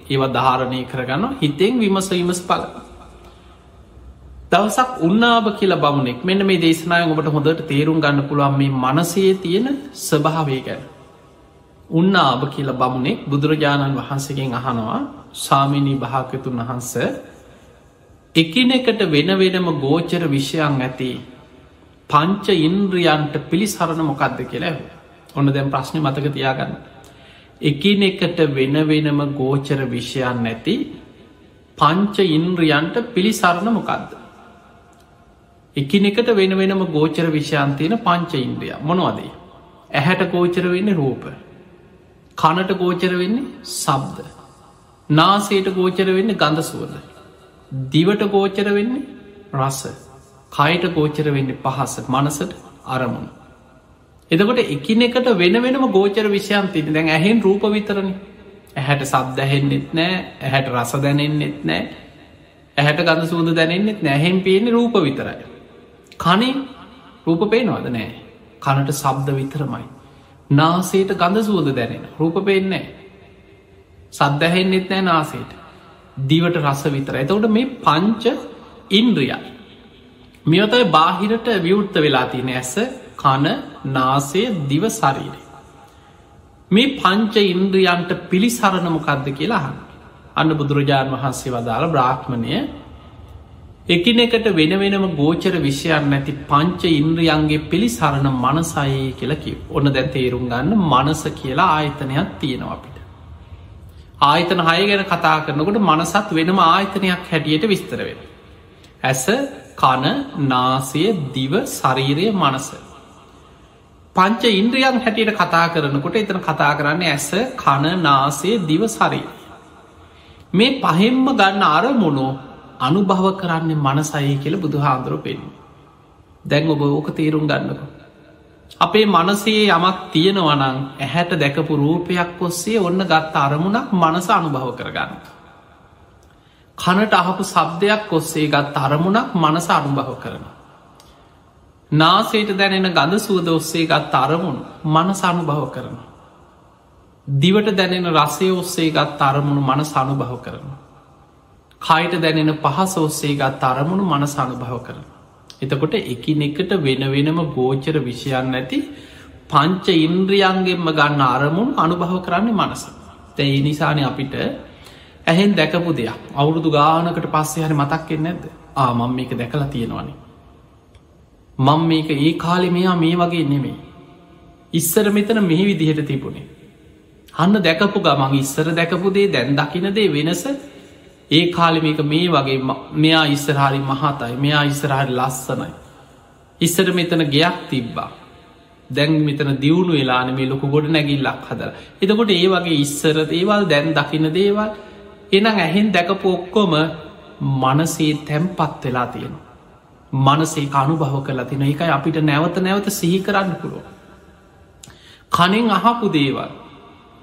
ඒව ධාරණය කරගන්න හිතෙන් විමස විමස් පල දවසක් උන්නාභ කියල බමුණෙක්. මෙන්න මේ දේශනාය ඔබට හොඳට තේරුම් ගන්න පුළුවන් මේ මනසේ තියෙන ස්වභාවේ ගැන. උන්නාභ කියල බමුණෙක් බුදුරජාණන් වහන්සගෙන් අහනවා සාමිනී භාකතුන් වහන්ස එකිනෙකට වෙන වෙනම ගෝචර විෂයන් ඇති පංච ඉන්ද්‍රියන්ට පිළිසරණ මොකක්ද කියලා ඔන්න දැම් ප්‍රශ්නය මතක තියාගන්න. එකිනෙකට වෙන වෙනම ගෝචර විෂයන් නැති පංච ඉන්ද්‍රියන්ට පිළිසරණ මොකක්ද එකිනෙකට වෙන වෙනම ගෝචර විෂයන්තියන පංච ඉන්ද්‍රිය. මොනවදේ ඇහැට ගෝචර වෙන්න රූප. කනට ගෝචර වෙන්නේ සබ්ද නාසේට ගෝචර වෙන්න ගඳ සුවද දිවට ගෝචර වෙන්නේ රස. කයට ගෝචර වෙන්න පහස මනසට අරමුණ. එතකොට එකිනෙකට වෙන වෙනම ගෝචර විෂයන් තින දැන් ඇහෙන් රූප විතරණ ඇහැට සබ් දැහෙන්නෙත් නෑ ඇහැට රස දැනෙන්නෙත් නෑ ඇහැට ගඳ සූද දැනෙන්නෙත් නැහෙන් පේන රූප විතරයි. කනින් රූප පේනවාද නෑ. කනට සබ්ද විතරමයි. නාසේට ගඳ සුවද දැනෙන. රූප පේන්නේ සද්දැහෙන්නෙත් නෑ නාසේට දිවට රස විතර එතවට මේ පංච ඉන්ද්‍රියයි මෙයොතයි බාහිරට විවෘත්ත වෙලා තියෙන ඇස කන නාසය දිව සරීරය මේ පංච ඉන්ද්‍රියන්ට පිළිසරණමකක්ද කියලාහන් අන්න බුදුරජාණන් වහන්සේ වදාළ බ්‍රාහ්මණය එකිනෙකට වෙන වෙනම ගෝචර විෂයන් නැති පංච ඉන්ද්‍රියන්ගේ පිළිසරණ මනසයි කියලා කිව ඔන්න දැන් තේරුම් ගන්න මනස කියලා ආයතනයක් තියෙනවා අපිට. ආයතන හය ගැන කතා කරනකොට මනසත් වෙනම ආයතනයක් හැටියට විස්තර වෙන. ඇස කන නාසය දිව ශරීරය මනස. පංච ඉන්ද්‍රියන් හැටියට කතා කරනකොට එතන කතා කරන්නේ ඇස කන නාසේ දිව සරී. මේ පහෙම්ම ගන්න අරමුණෝ අනුභව කරන්නේ මනසයි කියල බුදු හාන්දුර පෙන්. දැන් ඔබ ඕක තේරුම් ගන්නක. අපේ මනසේ යමක් තියෙනවනං ඇහැට දැකපු රූපයක් ඔස්සේ ඔන්න ගත්ත අරමුණක් මනස අනුභව කරගන්න. කනට අහපු සබ්දයක් ඔස්සේ ගත් අරමුණක් මනස අනුභව කරන. නාසේට දැනෙන ගඳ සුවද ඔස්සේ ගත් අරමුණු මනස අනුභව කරන. දිවට දැනෙන රසේ ඔස්සේ ගත් අරමුණු මනස අනුභව කරන. කයිට දැනෙන පහස ඔස්සේ ගත් අරමුණු මනස අනුභව කරන. එතකොට එකිනෙකට වෙන වෙනම ගෝචර විෂයන් නැති පංච ඉන්ද්‍රියන්ගෙන්ම ගන්න අරමුණු අනුභව කරන්නේ මනස. තැයි නිසාන අපිට ඇහෙන් දැකපු දෙයක් අවුරුදු ගානකට පස්සේ හරි මතක්කෙන් නැද්ද ආ මං මේක දැකලා තියෙනවානේ. මං මේක ඒ කාලෙ මෙයා මේ වගේ නෙමේ. ඉස්සර මෙතන මෙහි විදිහට තිබුණේ. හන්න දැකපු ගමන් ඉස්සර දැකපු දේ දැන් දකිනදේ වෙනස ඒ කාලිමික මේ වගේ මෙයා ඉස්සරහරි මහතයි මෙයා ඉස්සරහරි ලස්සනයි. ඉස්සර මෙතන ගෙයක් තිබ්බා. දැන් මෙතන දියුණු වෙලාන මේ ලොකු ගොඩ නැගිල්ලක් හදර. එතකොට ඒ වගේ ඉස්සර දේවල් දැන් දකින දේවල් එනම් ඇහෙන් දැකපු ඔක්කොම මනසේ තැම්පත් වෙලා තියෙන. මනසේ අනුභව කරලා තින එකයි අපිට නැවත නැවත සිහි කරන්න පුරුව. කනෙන් අහපු දේවල්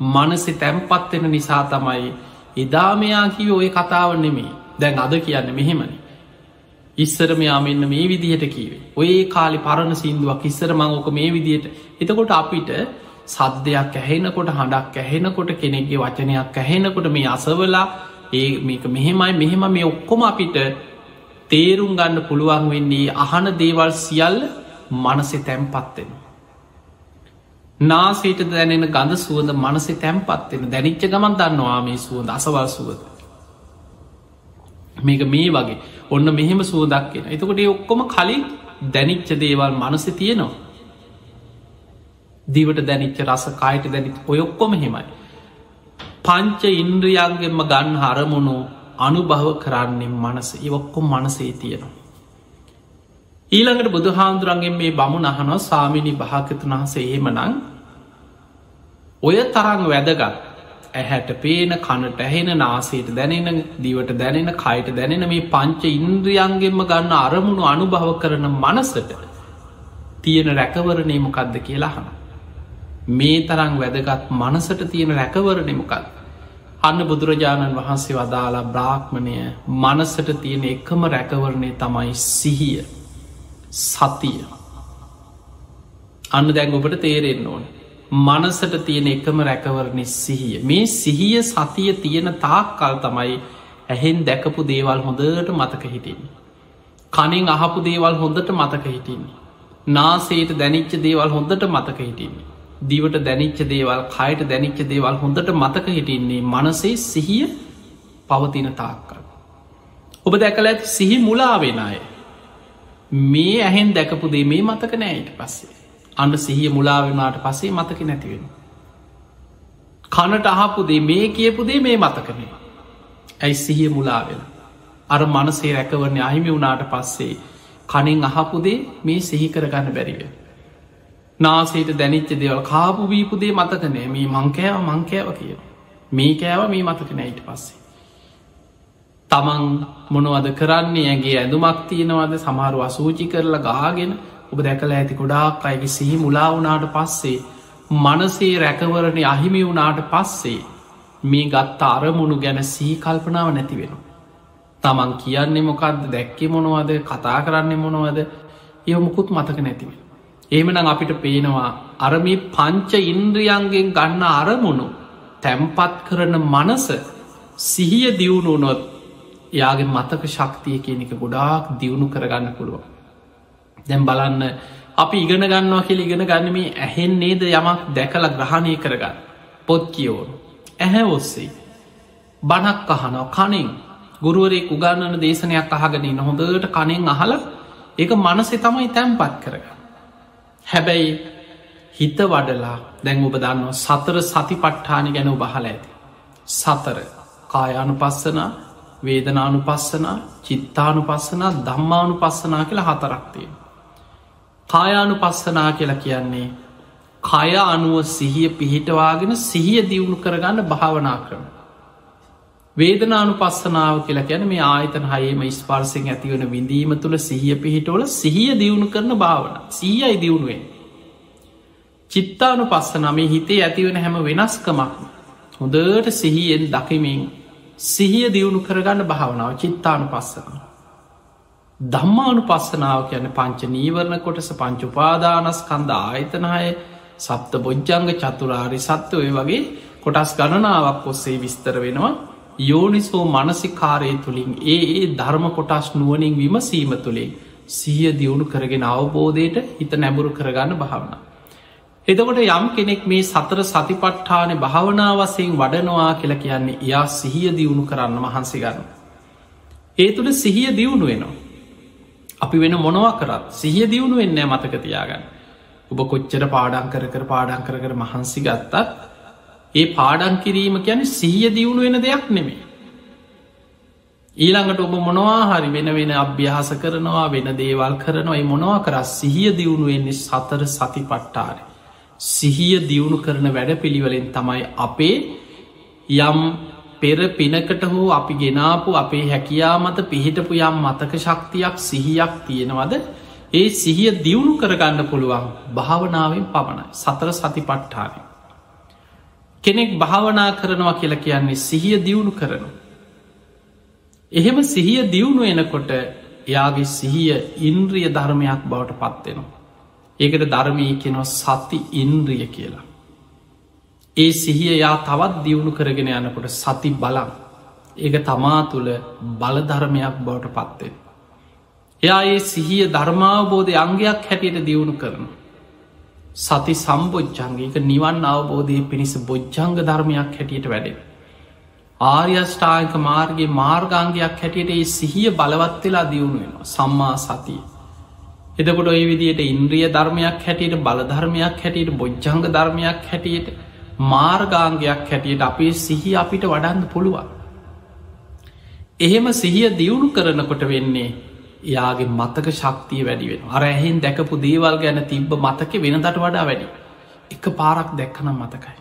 මනසෙ තැම්පත්වෙන නිසා තමයි එදා මෙයා කිව ඔය කතාව නෙමේ දැන් අද කියන්න මෙහෙමනි. ඉස්සර මෙයා මෙන්න මේ විදිහට කීවේ ඔය කාලි පරණ සිින්දුවක් ඉස්සර මං ඕක මේ විදියට එතකොට අපිට සද්ධයක් ඇහෙනකොට හඬක් ඇහෙනකොට කෙනෙක්ගේ වචනයක් ඇහෙනකොට මේ අසවලා ඒ මේක මෙහෙමයි මෙහෙම මේ ඔක්කොම අපිට තේරුම් ගන්න පුළුවන් වෙන්නේ අහන දේවල් සියල්ල මනසෙ තැම්පත්වෙන. නාසේට දැනෙන ගඳ සුවද මනසේ තැම්පත්වෙන දැනිච්ච ගමන් දන්නවා මේ සුවද අසවල් සුවද. මේක මේ වගේ ඔන්න මෙහෙම සුවදක්ගෙන එතකොට ඔක්කොම කලින් දැනිච්ච දේවල් මනස තියෙනවා. දිවට දැනිච්ච රස කායට දැනිත් ඔයොක්කොම හෙමයි. පංච ඉන්ද්‍රියන්ගෙන්ම ගන්න හරමුණු අනුභව කරන්නේ මනස ඉවොක්කොම් මනසේ තියෙනවා. ඊළඟට බුදු හාමුදුරන්ගෙන් මේ බමු නහනො සාමිනි භාකතුන් වහස එහෙමනං ඔය තරං වැදගත් ඇහැට පේන කනට ඇහෙන නාසේට දැනෙන දිවට දැනෙන කයට දැනෙන මේ පංච ඉන්ද්‍රියන්ගෙන්ම ගන්න අරමුණු අනුභව කරන මනසට තියෙන රැකවරණය මොකක්ද කියලා හන. මේ තරං වැදගත් මනසට තියෙන රැකවරණෙමකත්. අන්න බුදුරජාණන් වහන්සේ වදාලා බ්‍රාහ්මණය මනසට තියෙන එකම රැකවරණය තමයි සිහිය සතිය අන්න දැන් ඔබට තේරෙන්න ඕන මනසට තියෙන එකම රැකවරණය සිහිය මේ සිහිය සතිය තියෙන තාක් කල් තමයි ඇහෙන් දැකපු දේවල් හොඳට මතක හිටින්නේ කනින් අහපු දේවල් හොඳට මතක හිටින්නේ නාසේට දැනිච්ච දේවල් හොඳට මතක හිටින්නේ දිවට දැනිච්ච දේවල් කයට දැනිච්ච දේවල් හොඳට මතක හිටින්නේ මනසේ සිහිය පවතින තාක්කල්. ඔබ දැකල ඇති සිහි මුලාවෙන අය. මේ ඇහෙන් දැකපුදේ මේ මතක නෑයට පස්සේ. අන්න සිහිය මුලාවෙනාට පසේ මතක නැතිවෙන. කනට අහපුදේ මේ කියපුදේ මේ මතකනේ. ඇයි සිහිය මුලාවෙන. අර මනසේ රැකවරණ අහිමි වුණාට පස්සේ කනින් අහපුදේ මේ සිහි කරගන්න බැරිවෙන. නාසේට දැනිච්ච දෙවල් කාපු වීපුදේ මතකනෑ මේ මංකෑව මංකෑව කිය මේ කෑව මේ මතක නෑයිට පස්සේ තමන් මොනවද කරන්නේ ඇගේ ඇඳුමක් තියෙනවද සමහරු අසූචි කරලා ගාගෙන ඔබ දැකලා ඇති ගොඩාක් අයගේ සිහි මුලාවනාට පස්සේ මනසේ රැකවරණය අහිමි වුණාට පස්සේ මේ ගත්ත අරමුණු ගැන සී කල්පනාව නැති වෙන. තමන් කියන්නේ මොකක්ද දැක්කේ මොනවද කතා කරන්නේ මොනවද ඒ මුකුත් මතක නැතිවේ. ඒමනම් අපිට පේනවා අරමි පංච ඉන්ද්‍රියන්ගෙන් ගන්න අරමුණු තැම්පත් කරන මනස සිහිය දියුණුනොත් යාගේ මතක ශක්තිය කියනක ගොඩාක් දියුණු කරගන්න පුළුව. දැම් බලන්න අපි ඉගෙන ගන්නවා කියල ඉගෙන ගන්න මේ ඇහෙන් නේද යමක් දැකල ග්‍රහණය කරගන්න. පොත් කියෝනු ඇහැ ඔස්සේ. බනක් අහනව කනින් ගුරුවරේ උගන්නන දේශනයක් අහගෙන නොහොඳට කනෙන් අහල ඒක මනසේ තමයි තැම්පත් කරගන්න. හැබැයි හිත වඩලා දැන් ඔබ දන්නවා සතර සති පට්ඨානි ගැන බහල ඇති. සතර. කායානු පස්සන වේදනානු පස්සන චිත්තානු පස්සන දම්මානු පස්සනා කියලා හතරක්තිය. කායානු පස්සනා කියලා කියන්නේ කය අනුව සිහිය පිහිටවාගෙන සිහිය දියුණු කරගන්න භාවනා කරන. වේදනානු පස්සනාව කියලා ගැන මේ ආයතන හයම ස්පාර්සිෙන් ඇතිවන විඳීම තුළ සිහිය පිහිටවල සිහිය දියුණු කරන භාවන සීයයි දියුණුවෙන් චිත්තානු පස්ස නමේ හිතේ ඇතිවෙන හැම වෙනස්කමක් හොඳට සිහියෙන් දකිමින් සිහිය දියුණු කරගන්න භාවනාව චිත්තානු පස්සන. දම්මානු පස්සනාව කියන පංච නීවරණ කොටස පංචුපාදානස්කන්ද ආයතනය සප්ත බොජ්ජංග චතුරාරි සත්ව ඔය වගේ කොටස් ගණනාවක් ඔස්සේ විස්තර වෙනවා යෝනිසෝ මනසිකාරය තුළින් ඒ ඒ ධර්ම කොටස් නුවනින් විමසීම තුළින් සිහිය දියුණු කරගෙන අවබෝධයට හිත නැබුරු කරගන්න භාවනා. එතකොට යම් කෙනෙක් මේ සතර සතිපට්ඨාන භාවනාවසයෙන් වඩනවා කියලා කියන්නේ එයා සිහිය දියුණු කරන්න මහන්සි ගන්න. ඒ තුළ සිහිය දියුණු වෙනවා. අපි වෙන මොනවා කරත් සිහිය දියුණු වෙන්න මතකතියාගන්න. ඔබ කොච්චර පාඩන් කර කර පාඩන් කර කර මහන්සි ගත්තත් ඒ පාඩන් කිරීම ගැන සිහිය දියුණු වෙන දෙයක් නෙමේ. ඊළඟට ඔබ මොනවා හරි වෙන වෙන අභ්‍යාස කරනවා වෙන දේවල් කරනවා ඒ මොනවා කර සිහිය දියුණු වෙන්නේ සතර සති පට්ටාරය. සිහිය දියුණු කරන වැඩ පිළිවලෙන් තමයි අපේ යම් පෙර පිනකට හෝ අපි ගෙනාපු අපේ හැකියා මත පිහිටපු යම් මතක ශක්තියක් සිහියක් තියෙනවද ඒ සිහිය දියුණු කරගන්න පුළුවන් භාවනාවෙන් පමණයි සතර සති පට්ඨානය. කෙනෙක් භාවනා කරනවා කියලා කියන්නේ සිහිය දියුණු කරනු. එහෙම සිහිය දියුණු එනකොට එයාගේ සිහිය ඉන්ද්‍රිය ධර්මයක් බවට පත්වෙනවා. ඒකට ධර්මී කෙනවා සති ඉන්ද්‍රිය කියලා. ඒ සිහිය යා තවත් දියුණු කරගෙන යනකොට සති බලම් ඒක තමා තුළ බලධර්මයක් බවට පත්වෙන. එයා ඒ සිහිය ධර්මාවබෝධය අංගයක් හැටියට දියුණු කරන. සති සම්බෝජ්ජංගේක නිවන් අවබෝධය පිණිස බොජ්ජංග ධර්මයක් හැටියට වැඩෙන. ආර්යෂ්ඨායක මාර්ගගේ මාර්ගාංගයක් හැටියට ඒ සිහිය බලවත් වෙලා දියුණු වෙනවා සම්මා සතිය. එදකොට ඔය විදියට ඉන්ද්‍රිය ධර්මයක් හැටියට බලධර්මයක් හැටියට බොජ්ජංග ධර්මයක් හැටියට මාර්ගාංගයක් හැටියට අපේ සිහි අපිට වඩන්න පුළුවන්. එහෙම සිහිය දියුණු කරනකොට වෙන්නේ යාගේ මතක ශක්තිය වැඩිවෙන අර ඇහෙන් දැකපු දේවල් ගැන තිබ්බ මතක වෙනදට වඩා වැඩි එක පාරක් දැක්කනම් මතකයි.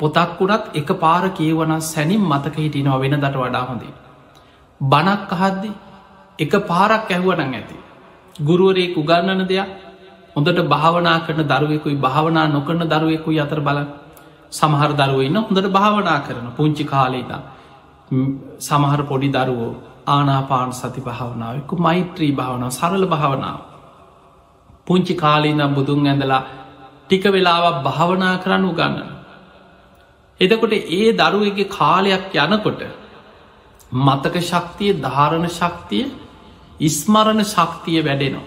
පොතක් වුණත් එක පාර කියවන සැනින් මතක හිටිනවා වෙන දට වඩා හොඳේ. බනක් අහද්දි එක පාරක් ඇහුවනං ඇති. ගුරුවරේ උගන්නන දෙයක් හොඳට භාවනා කරන දරුවෙකුයි භාවනා නොකරන දරුවෙකුයි අතර බල සමහර දරුවන්න හොඳට භාවනා කරන පුංචි කාලේතා සමහර පොඩි දරුවෝ ආනාපාන සති භාවනාවකු මෛත්‍රී භාවනාව සරල භාවනාව. පුංචි කාලීනම් බුදුන් ඇඳලා ටික වෙලාවක් භාවනා කරන්න උගන්නන. එතකොට ඒ දරුවගේ කාලයක් යනකොට මතක ශක්තිය ධාරණ ශක්තිය ඉස්මරණ ශක්තිය වැඩෙනවා.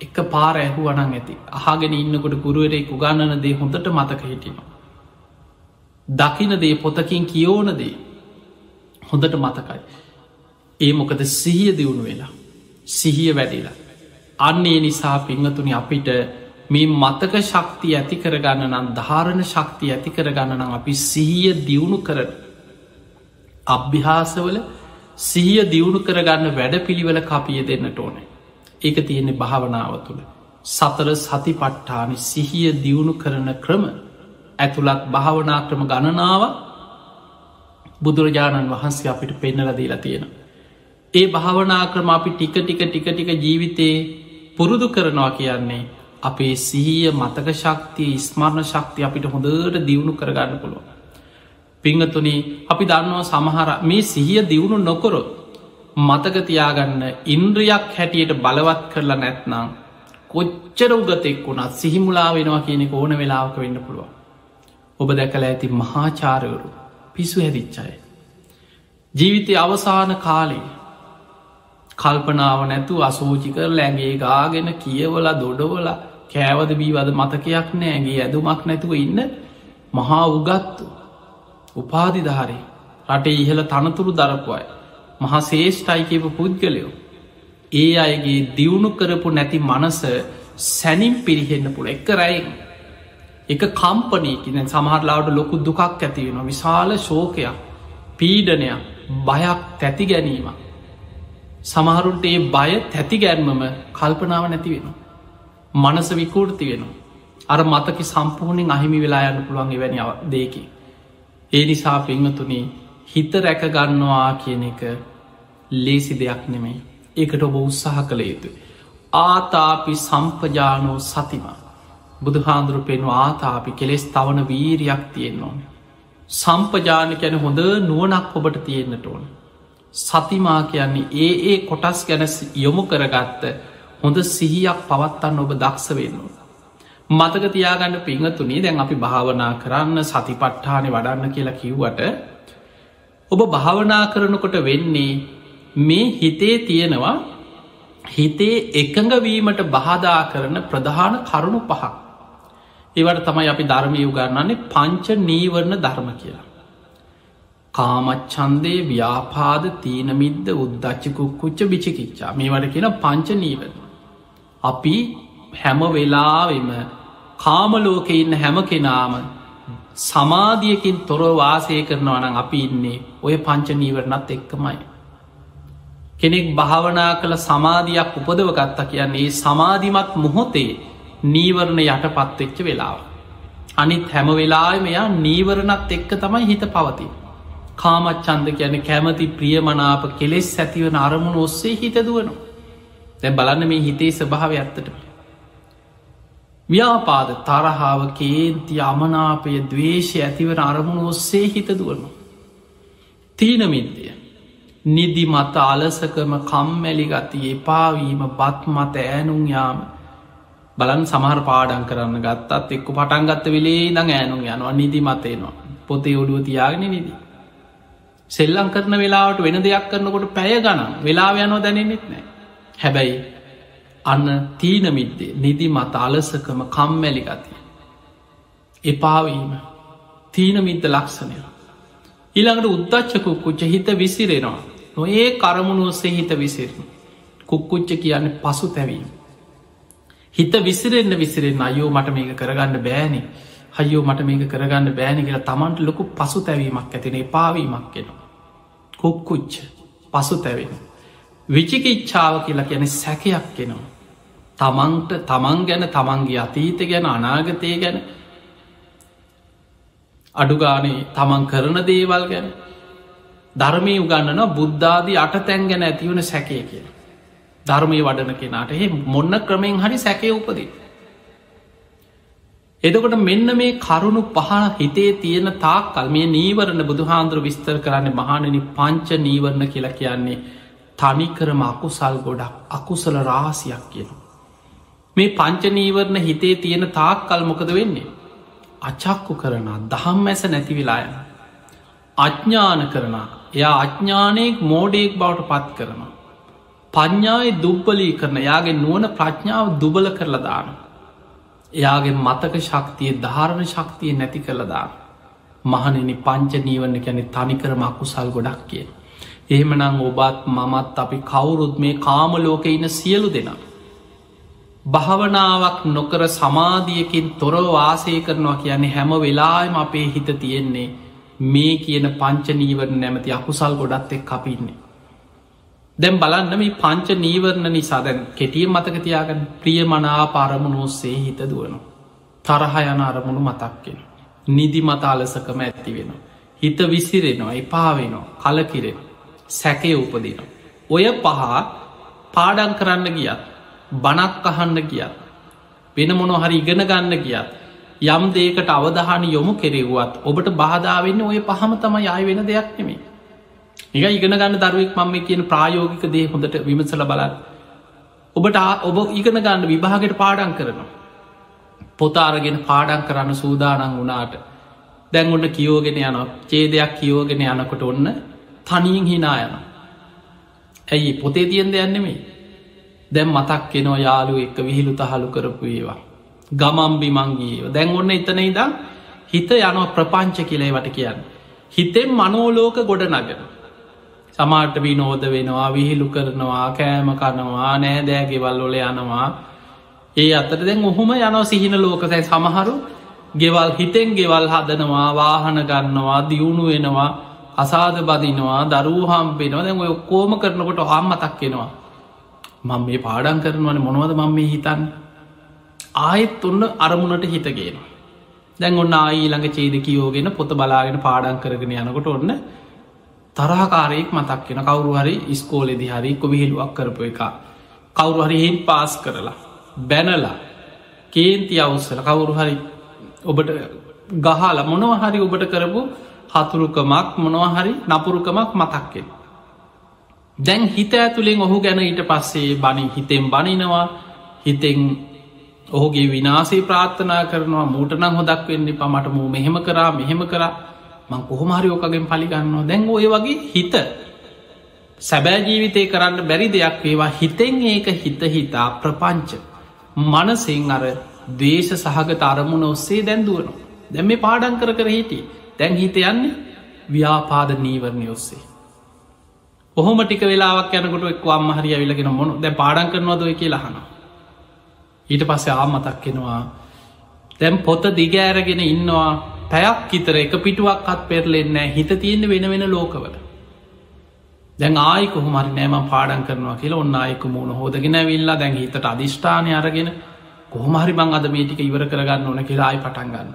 එක පාර ඇහුවනං ඇති අහගෙන ඉන්නකොට ගුරුවරේ උගන්නන දේ හොඳට මතක හිටිනවා. දකින දේ පොතකින් කියෝන දේ හොඳට මතකයි. ඒ මොකද සිහිය දියුණු වෙලා සිහිය වැඩිලා. අන්නේ නිසා පිංහතුනි අපිට මේ මතක ශක්තිය ඇති කරගන්න නම් ධාරණ ශක්තිය ඇති කරගන්න නම් අපි සිහිය දියුණු කරන අභ්‍යාසවල සිහිය දියුණු කරගන්න වැඩ පිළිවෙල කපිය දෙන්නට ඕනේ. ඒක තියෙන්නේ භාවනාව තුළ. සතර සති පට්ඨානි සිහිය දියුණු කරන ක්‍රම ඇතුළත් භාවනා ක්‍රම ගණනාව බුදුරජාණන් වහන්සේ අපිට පෙන්නල දීලා තියෙනවා ඒ භාවනා ක්‍රම අපි ටික ටික ටික ටික ජීවිතයේ පුරුදු කරනවා කියන්නේ අපේ සිහිය මතක ශක්තිය ස්මරණ ශක්තිය අපිට හොඳට දියුණු කරගන්න පුළුව. පිංහතුන අපි දන්නවා සමහර මේ සිහිය දියුණු නොකොරොත් මතකතියාගන්න ඉන්ද්‍රියක් හැටියට බලවත් කරලා නැත්නම් කොච්චර උගතෙක් වුණත් සිහිමුලා වෙනවා කියන ඕන වෙලාවක වෙන්න පුළුව. ඔබ දැකල ඇති මහාචාරවරු පිසු හැදිච්චාය. ජීවිතය අවසාන කාලේ කල්පනාව නැතු අසෝචිකර ලැගේ ගාගෙන කියවල දොඩවල කෑවද බීවද මතකයක් නෑගේ ඇදුමක් නැතුව ඉන්න මහා උගත්තු උපාධිධාරී රටේ ඉහළ තනතුරු දරපුයි මහා ශේෂ්ඨයි කියපු පුද්ගලයෝ ඒ අයගේ දියුණු කරපු නැති මනස සැනින් පිරිහෙන්න පුළ එක රැයින් එක කම්පනයකින සමහරලාවට ලොකු දුකක් ඇතිවෙන විශාල ශෝකයක් පීඩනයක් බයක් තැති ගැනීමක් සමහරුන්ට ඒ බය තැති ගැන්මම කල්පනාව නැති වෙන. මනස විකූර්ති වෙනවා. අර මතක සම්පූර්ණෙන් අහිමි වෙලා යන්න පුළුවන් එවැනි දේකි. ඒ නිසා පිංහතුනේ හිත රැකගන්නවා කියන එක ලේසි දෙයක් නෙමේ ඒකට ඔබ උත්සාහ කළ යුතු. ආතාපි සම්පජානෝ සතිම. බුදු හාන්දුරු පෙනු ආතාපි කෙලෙස් තවන වීරයක් තියෙන් ඕන. සම්පජාන කැන හොඳ නුවනක් ඔබට තියෙන්න්නට ඕන. සතිමා කියන්නේ ඒ ඒ කොටස් ගැන යොමු කරගත්ත හොඳ සිහියක් පවත්තන්න ඔබ දක්ෂ වෙන්නවා. මතක තියාගන්න පිංහතුනේ දැන් අපි භාවනා කරන්න සතිපට්ඨානය වඩන්න කියලා කිව්වට ඔබ භාවනා කරනකොට වෙන්නේ මේ හිතේ තියෙනවා හිතේ එකඟවීමට බාධා කරන ප්‍රධාන කරුණු පහක්. ඒවට තමයි අපි ධර්මය උගන්නන්නේ පංච නීවරණ ධර්ම කියලා. කාමච්චන්දේ ව්‍යාපාද තීනමිද්ද උද්දච්චකුක්කුච්ච බිචිකිච්චා මේ වට කියන පංච නීවරණ. අපි හැම වෙලාවෙම කාමලෝක ඉන්න හැම කෙනාම සමාධියකින් තොර වාසය කරනවනම් අපි ඉන්නේ ඔය පංච නීවරණත් එක්කමයි. කෙනෙක් භාවනා කළ සමාධයක් උපදව ගත්තා කියන්නේ සමාධිමත් මොහොතේ නීවරණ යට පත්වෙච්ච වෙලාව. අනිත් හැම වෙලා මෙයා නීවරණත් එක්ක තමයි හිත පවති. කාමච්චන්ද කියන කැමති ප්‍රියමනාප කෙලෙස් ඇතිවන අරමුණ ඔස්සේ හිත දුවනු. තැ බලන්න මේ හිතේ ස්භාව ඇත්තට. ව්‍යාපාද තරහාාව කේන්ති අමනාපය දවේශය ඇතිවන අරමුණ ඔස්සේ හිත දුවනු. තීනමින්දය නිදි මත අලසකම කම්මැලි ගති එපාවීම බත් මත ෑනුම් යාම බලන් සමහර පාඩන් කරන්න ගත්තත් එක්ක පටන් ගත්ත වෙලේ දං ෑනුම් යනවා නිදි මතේනවා පොතේ ඔඩුව තියාගෙන නිදි. සෙල්ලං කරන වෙලාවට වෙන දෙයක් කරනකොට පැය ගනම් වෙලා යනෝ දැනෙන්නෙත් නෑ. හැබැයි අන්න තීනමිද්දේ නිදි මත අලසකම කම්මැලි ගතිය. එපාවීම තීනමිද්ද ලක්ෂණය. ඊළඟට උද්දච්චකුක්කුච්ච හිත විසිරෙනවා නොඒ කරමුණු ඔස්සේ හිත විසිරණ. කුක්කුච්ච කියන්න පසු තැවීම. හිත විසිරෙන්න්න විසිරෙන් අයෝ මට මේක කරගන්න බෑනි හයෝ මට මේක කරගන්න බෑනි කියලා තමන්ට ලොකු පසු තැවීමක් ඇතිනේ පාවීමක් කෙන. කුක්කුච්ච පසු තැවෙන. විචිකිච්ඡාව කියලා ගැන සැකයක් කෙනවා. තමන්ට තමන් ගැන තමන්ගේ අතීත ගැන අනාගතය ගැන අඩුගානේ තමන් කරන දේවල් ගැන ධර්මය උගන්නන බුද්ධාදී අට තැන් ගැන ඇතිවන සැකය කිය. ධර්මය වඩන කෙනාට එහ මොන්න ක්‍රමයෙන් හරි සැකය උපදී. එදකොට මෙන්න මේ කරුණු පහ හිතේ තියෙන තාක්කල් මේ නීවරණ බුදුහාන්දුර විස්තර කරන්න මහණනි පංච නීවරණ කියලා කියන්නේ තනිකරම අකුසල් ගොඩක් අකුසල රාසියක් කියන. මේ පංච නීවරණ හිතේ තියෙන තාක්කල් මොකද වෙන්නේ. අචක්කු කරන දහම් ඇස නැතිවිලායන. අඥ්ඥාන කරන එයා අඥ්ඥානයෙක් මෝඩයෙක් බවට පත් කරනවා. පඥ්ඥාය දුබ්බලී කරන යාගේ නුවන ප්‍රඥාව දුබල කරලා දාන. එයාගේ මතක ශක්තිය ධාරණ ශක්තිය නැති කරලදාන. මහනෙනි පංච නීවන්න කැනෙ තනිකරම අකුසල් ගොඩක් කිය. එහෙමනං ඔබත් මමත් අපි කවුරුත් මේ කාමලෝක ඉන්න සියලු දෙනා. භාවනාවක් නොකර සමාධියකින් තොර වාසය කරනවා කියන්නේ හැම වෙලාම අපේ හිත තියෙන්නේ මේ කියන පංච නීවරණ නැමති අකුසල් ගොඩත් එක් අපින්නේ. දැම් බලන්න මේ පංච නීවරණ නිසා දැන් කෙටිය මතක තියාගන්න ප්‍රිය මනා පරමුණෝස්සේ හිත දුවනු. තරහ යන අරමුණු මතක්කෙන. නිදි මතාලසකම ඇත්ති වෙන. හිත විසිරෙනවා එපාවෙනවා කලකිරෙන සැකය උපදින. ඔය පහ පාඩන් කරන්න ගියත් බනක් අහන්න ගියත් වෙන මොනො හරි ඉගෙන ගන්න ගියත් යම් දේකට අවධහන යොමු කෙරෙව්වත් ඔබට බාධාවන්න ඔය පහම තම යයි වෙන දෙයක් නෙමේ එක ඉගෙන ගන්න දරුවෙක් මම කියන ප්‍රායෝගික දේ හොඳට විමසල බලන්න. ඔබට ඔබ ඉගෙන ගන්න විභාගට පාඩන් කරනවා. පොතාරගෙන පාඩන් කරන්න සූදානන් වනාට දැන් ඔන්න කියෝගෙන යන චේදයක් කියෝගෙන යනකොට ඔන්න තනියෙන් හිනා යන ඇයි පොතේ තියෙන් දෙයන්නෙමේ දැම් මතක් කෙනවා යාලු එක්ක විහිළු තහලු කරපු ඒවා. ගමම්බි මංගේව දැන් ඔන්න එතන ඉදම් හිත යනවා ප්‍රපංච කියලේවට කියන්න. හිතෙන් මනෝලෝක ගොඩ නගෙන සමාට විනෝද වෙනවා විහිලු කරනවා කෑම කනවා නෑදෑගෙවල් ඔල යනවා. ඒ අතට දැන් ඔහොම යනෝ සිහින ලෝකසැයි සමහරු ගෙවල් හිතෙන් ගෙවල් හදනවා වාහන ගන්නවා දියුණු වෙනවා අසාද බදිනවා දරූහම් පෙනවා දැන් ඔය කෝම කරනකොට හම්මතක් කෙනවා මං මේ පාඩන් කරනවන මොනවද මං මේ හිතන් ආයෙත් ඔන්න අරමුණට හිතගෙන දැන් ඔන්න ආඊළඟ චේද කියෝගෙන පොත බලාගෙන පාඩන් කරගෙන යනකොට ඔන්න තරහකාරයෙක් මතක්ගෙන කවරු හරි ස්කෝලෙදි හරි කො විහිලුවක් කරපු එක කවරු හරි හින් පාස් කරලා බැනලා කේන්ති අවස්සල කවුරු හරි ඔබට ගහල මොනවහරි ඔබට කරපු හතුරුකමක් මොනවහරි නපුරුකමක් මතක්කෙන්. දැන් හිත ඇතුළෙන් ඔහු ගැන ඊට පස්සේ බනින් හිතෙන් බනිනවා. හිතෙන් ඔහුගේ විනාසේ ප්‍රාර්ථනා කරනවා. මූටනං හොදක් වෙන්නේ පමට මූ මෙහෙම කරා මෙහෙම කරා. මං කොහොමහරිෝකගෙන් පලිගන්නවා දැන් ඔය වගේ හිත සැබෑ ජීවිතය කරන්න බැරි දෙයක් වේවා. හිතෙන් ඒක හිත හිතා ප්‍රපංච. මනසිං අර දේශ සහගත අරමුණ ඔස්සේ දැන්දුවනවා දැම් මේ පාඩන් කර කර හිටිය. දැන් හිත යන්නේ ව්‍යාපාද නීවරණය ඔස්සේ. ඔහොම ටික වෙලාවක් යනකොට එක් අම්ම හරි ඇවිලගෙන මොන දැ පාඩන් කරනවදය කිය ලහන ඊට පස්සේ ආමතක්කෙනවා දැම් පොත දිගෑරගෙන ඉන්නවා. පැයක් කිතර එක පිටුවක් අත් පෙරලෙන්නෑ හිත තියෙන වෙන වෙන ලෝකවල. දැන් ආයක හොමරි නෑම පාඩන් කරනවා කියලා ඔන්න අයක මුණ හෝදගෙන විල්ලා දැන් හිතට අධිෂ්ඨානය අරගෙන කොහොමහරි බං අද මේටික ඉවර කරගන්න ඕන කියලායි පටන්ගන්න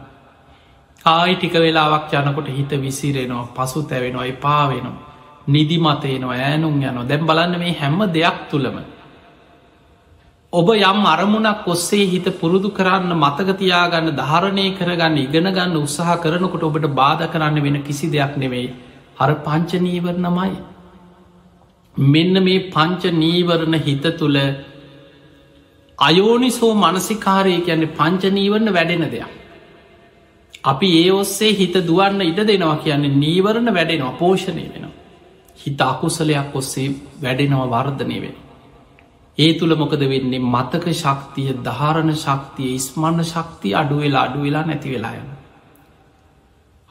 ආයි ටික වෙලාවක් යනකොට හිත විසිරෙනවා පසු තැවෙනවා එපා වෙනවා. නිදිමතේනවා ෑනුම් යනවා. දැම් බලන්න මේ හැම්ම දෙයක් තුළම ඔබ යම් අරමුණක් ඔස්සේ හිත පුරුදු කරන්න මතකතියාගන්න ධාරණය කරගන්න ඉගෙන ගන්න උත්සාහ කරනකොට ඔබට බාධ කරන්න වෙන කිසි දෙයක් නෙවෙයි. හර පංච නීවරණමයි. මෙන්න මේ පංච නීවරණ හිත තුළ අයෝනිසෝ මනසිකාරය කියන්නේ පංච නීවරණ වැඩෙන දෙයක්. අපි ඒ ඔස්සේ හිත දුවන්න ඉඩ දෙනවා කියන්නේ නීවරණ වැඩෙනවා පෝෂණය වෙනවා. හිත අකුසලයක් ඔස්සේ වැඩෙනවා වර්ධනය වෙන ඒ තුළ මොකද වෙන්නේ මතක ශක්තිය ධාරණ ශක්තිය ඉස්මන්න ශක්තිය අඩුවෙලා අඩු වෙලා නැති වෙලායන.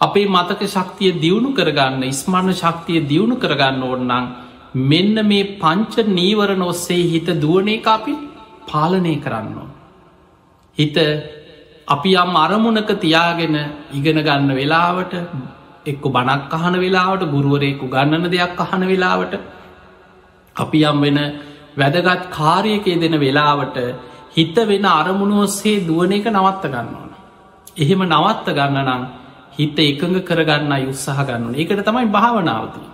අපේ මතක ශක්තිය දියුණු කරගන්න ඉස්මන්න ශක්තිය දියුණු කරගන්න ඕන්නන් මෙන්න මේ පංච නීවරණ ඔස්සේ හිත දුවනේ අපි පාලනය කරන්න. හිත අපි යම් අරමුණක තියාගෙන ඉගෙන ගන්න වෙලාවට එක්ක බණක් අහන වෙලාවට ගුරුවරයෙකු ගන්නන දෙයක් අහන වෙලාවට අපි යම් වෙන වැදගත් කාරයකේ දෙන වෙලාවට හිත වෙන අරමුණ ඔස්සේ දුවන එක නවත්ත ගන්න ඕන. එහෙම නවත්ත ගන්න නම් හිත එකඟ කරගන්න උත්සාහ ගන්න ඒකට තමයි භාවනාවතිී.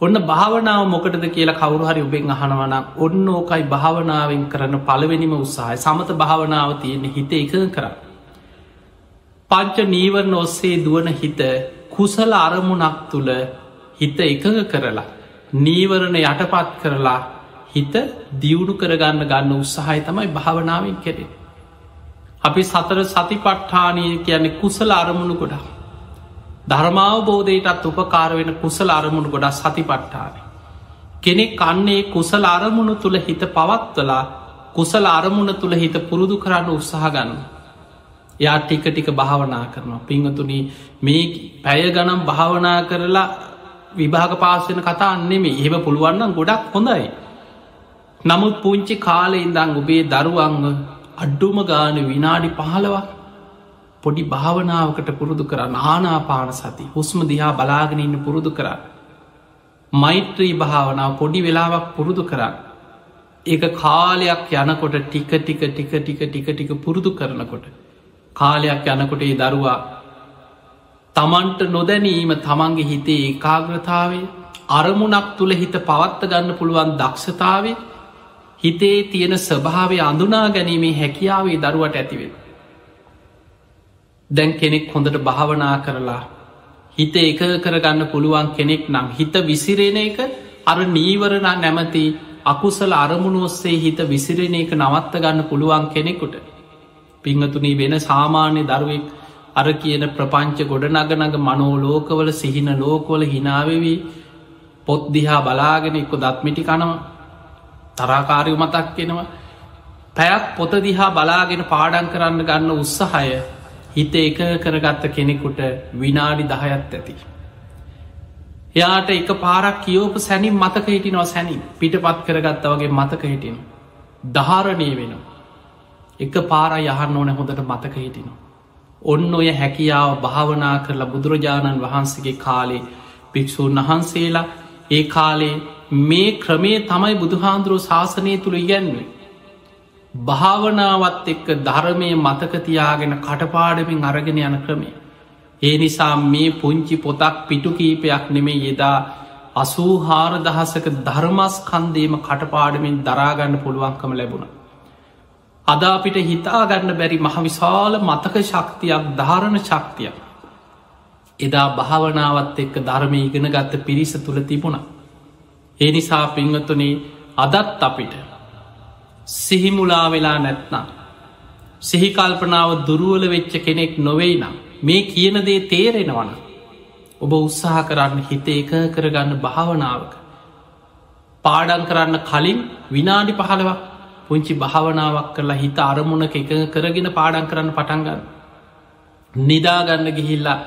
ඔන්න භාවනාව මොකටද කියලා කවරු හරි ඔබෙන් අහනවනම් ඔන්න ඕකයි භාවනාවෙන් කරන පළවෙනිම උත්සාහය සමත භාවනාව තියෙන හිත එකඟ කර. පංච නීවරණ ඔස්සේ දුවන හිත කුසල අරමුණක් තුළ හිත එකඟ කරලා නීවරණ යටපත් කරලා හිත දියුණු කරගන්න ගන්න උත්සාහය තමයි භාවනාවෙන් කෙරේ. අපි සතර සති පට්ඨානය කියන්නේ කුසල අරමුණු ගොඩා. ධර්මාවබෝධයටත් උපකාර වෙන කුසල අරමුණු ගොඩා සති පට්ඨාන. කෙනෙක් කන්නේ කුසල අරමුණු තුළ හිත පවත්වලා කුසල අරමුණ තුළ හිත පුරුදු කරන්න උත්සාහ ගන්න. යා ටික ටික භාවනා කරනවා පිංහතුනි මේ පැය ගනම් භාවනා කරලා විභාග පාසෙන කතා අන්නෙමේ එහෙම පුළුවන්නම් ගොඩක් හොඳයි නමුත් පුංචි කාලෙ ඉඳං ඔබේ දරුවන්ව අඩ්ඩුම ගාන විනාඩි පහලවක් පොඩි භාවනාවකට පුරුදු කරන්න ආනාපාන සති හුස්ම දිහා බලාගෙන ඉන්න පුරුදු කරන්න. මෛත්‍රී භාවනාව පොඩි වෙලාවක් පුරුදු කරන්න. ඒක කාලයක් යනකොට ටික ටික ටික ටික ටික ටික පුරුදු කරනකොට. කාලයක් යනකොට ඒ දරුවා තමන්ට නොදැනීම තමන්ගේ හිතේ ඒකාග්‍රතාවේ අරමුණක් තුළ හිත පවත්ත ගන්න පුළුවන් දක්ෂතාවේ හිතේ තියෙන ස්වභාවය අඳුනා ගැනීමේ හැකියාවේ දරුවට ඇතිවෙන. දැන් කෙනෙක් හොඳට භාවනා කරලා හිත එක කරගන්න පුළුවන් කෙනෙක් නම් හිත විසිරෙන එක අර නීවරණ නැමති අකුසල අරමුණ ඔස්සේ හිත විසිරෙන එක නවත්ත ගන්න පුළුවන් කෙනෙකුට පිංහතුනී වෙන සාමාන්‍ය දරුවෙක් අර කියන ප්‍රපංච ගොඩනගනග මනෝලෝකවල සිහින ලෝකොල හිනාවවී පොත්දිහා බලාගෙන එක්කො දත්මිටි කනවා තරාකාරය මතක් කෙනවා පැයක් පොත දිහා බලාගෙන පාඩන් කරන්න ගන්න උත්සාහය හිත එක කරගත්ත කෙනෙකුට විනාඩි දහයත් ඇති. එයාට එක පාරක් කියෝප සැනින් මතක හිටිනවා සැනින් පිට පත් කරගත්ත වගේ මතක හිටින. ධාරණය වෙනවා. එක පාර යහන්න ඕන හොඳට මතක හිටිනවා. ඔන්න ඔය හැකියාව භාවනා කරලා බුදුරජාණන් වහන්සේගේ කාලේ භික්‍ෂූන් වහන්සේලා ඒ කාලේ මේ ක්‍රමේ තමයි බුදුහාන්දුරුව ශාසනය තුළ ඉගැන්වේ. භාවනාවත් එක්ක ධර්මය මතකතියාගෙන කටපාඩමින් අරගෙන යන ක්‍රමේ. ඒ නිසා මේ පුංචි පොතක් පිටු කීපයක් නෙමේ යෙදා අසූහාර දහසක ධර්මස් කන්දේම කටපාඩමින් දරාගන්න පුළුවන්කම ලැබුණ. අද අපිට හිතාගන්න බැරි මහවිශාල මතක ශක්තියක් ධාරණ ශක්තියක් එදා භාවනාවත් එක්ක ධර්මය ඉගෙන ගත්ත පිරිස තුළ තිබුණ. ඒ නිසා පිංහතුනේ අදත් අපිට සිහිමුලා වෙලා නැත්නම් සිහිකල්පනාව දුරුවල වෙච්ච කෙනෙක් නොවෙයි නම් මේ කියන දේ තේරෙනවන ඔබ උත්සාහ කරන්න හිත එක කරගන්න භාවනාවක. පාඩන් කරන්න කලින් විනාඩි පහළවක් පුංචි භාවනාවක් කරලා හිත අරමුණක එක කරගෙන පාඩන් කරන්න පටන්ගන්න නිදාගන්න ගිහිල්ලා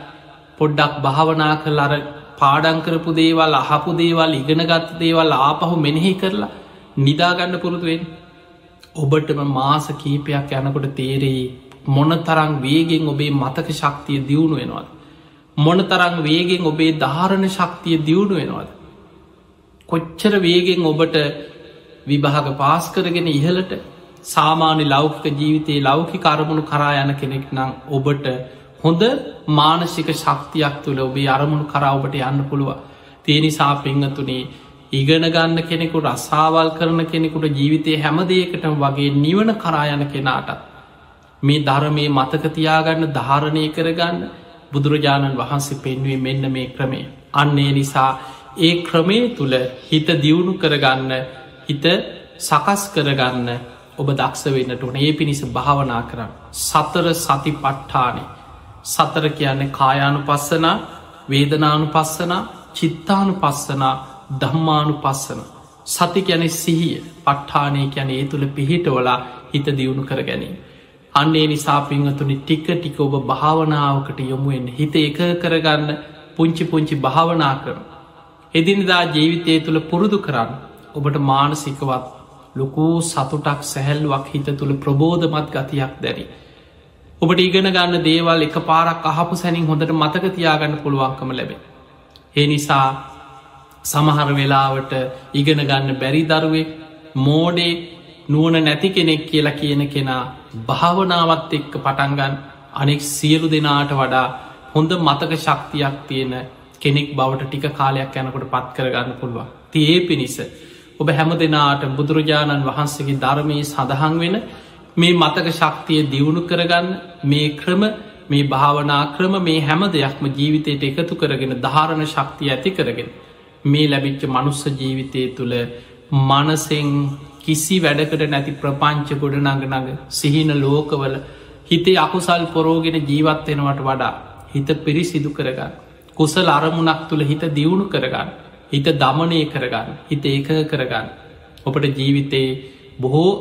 පොඩ්ඩක් භාවනා කල් අර පාඩංකරපු දේවල් අහපු දේවල් ඉගෙනගත්ත දේවල් ආපහු මෙනෙහි කරලා නිදාගන්න පුරුදුවෙන් ඔබටම මාස කීපයක් යනකොට තේරෙයි මොන තරං වේගෙන් ඔබේ මතක ශක්තිය දියුණු වෙනවාද. මොන තරං වේගෙන් ඔබේ ධාරණ ශක්තිය දියුණු වෙනවාද. කොච්චර වේගෙන් ඔබට විභාග පාස් කරගෙන ඉහලට සාමාන්‍ය ලෞකික ජීවිතයේ ලෞකි කරමුණු කරා යන කෙනෙක් නම් ඔබට හොඳ මානසික ශක්තියක් තුළ ඔබේ අරමුණු කරාවට යන්න පුළුව තියනිසා පිංහතුනේ ඉගෙන ගන්න කෙනෙකු රස්සාවල් කරන කෙනෙකුට ජීවිතය හැමදේකට වගේ නිවන කරායන කෙනාට මේ ධරමේ මතකතියාගන්න ධාරණය කරගන්න බුදුරජාණන් වහන්සේ පෙන්වේ මෙන්න මේ ක්‍රමේ අන්නේ නිසා ඒ ක්‍රමේ තුළ හිත දියුණු කරගන්න හිත සකස් කරගන්න ඔබ දක්ෂ වෙන්නට ඕන. ඒ පිණිස භාවනා කරන්න. සතර සති පට්ඨානේ සතර කියන්නේ කායානු පස්සන වේදනානු පස්සන චිත්තානු පස්සනා දම්මානු පස්සන සති ගැන සිහිය පට්ඨානය කියන ඒ තුළ පිහිටවලා හිත දියුණු කර ගැනීම. අන්නේ නිසා පිංහතුනි ටික ටික ඔබ භාවනාවකට යොමුුවෙන් හිත එක කරගන්න පුංචි පුංචි භාවනා කරන. එදිනිදා ජීවිතය තුළ පුරුදු කරන්න ඔබට මානසිකවත් ලොකූ සතුටක් සැහැල්ලුවක් හිත තුළ ප්‍රබෝධමත් ගතියක් දැරී. ඔබට ඉගෙන ගන්න දේවල් එක පාරක් අහපු සැනින් හොඳට මතක තියාගන්න පුළුවන්කම ලැබේ. ඒ නිසා සමහර වෙලාවට ඉගෙන ගන්න බැරි දරුවෙක් මෝඩේ නුවන නැති කෙනෙක් කියලා කියන කෙනා භාවනාවත් එක්ක පටන්ගන් අනෙක් සියලු දෙනාට වඩා හොඳ මතක ශක්තියක් තියෙන කෙනෙක් බවට ටික කාලයක් යැනකොට පත් කරගන්න පුළුවන්. තියේ පිණිස ඔබ හැම දෙනාට බුදුරජාණන් වහන්සේගේ ධර්මයේ සඳහන් වෙන මේ මතක ශක්තිය දියුණු කරගන්න මේ ක්‍රම මේ භාවනා ක්‍රම මේ හැම දෙයක්ම ජීවිතයට එකතු කරගෙන ධාරණ ශක්තිය ඇති කරගෙන මේ ලැබිච්ච මනුස්ස ජීවිතය තුළ මනසෙන් කිසි වැඩකට නැති ප්‍රපංච ගොඩ නඟ නඟ සිහින ලෝකවල හිතේ අකුසල් පොරෝගෙන ජීවත්වෙනවට වඩා හිත පිරිසිදු කරගන්න කුසල් අරමුණක් තුළ හිත දියුණු කරගන්න හිත දමනය කරගන්න හිත ඒක කරගන්න. ඔපට ජීවිතයේ බොහෝ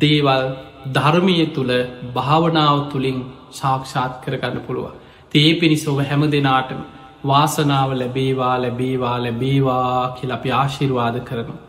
දේවල් ධර්මය තුළ භාවනාව තුළින් සාක්ෂාත් කරගන්න පුළුව. තේ පිණිස ඔව හැම දෙනාටම වාසනාව ලැබේවා ලැබේවා ලැබේවා කියල අපි ආශිර්වාද කරනවා.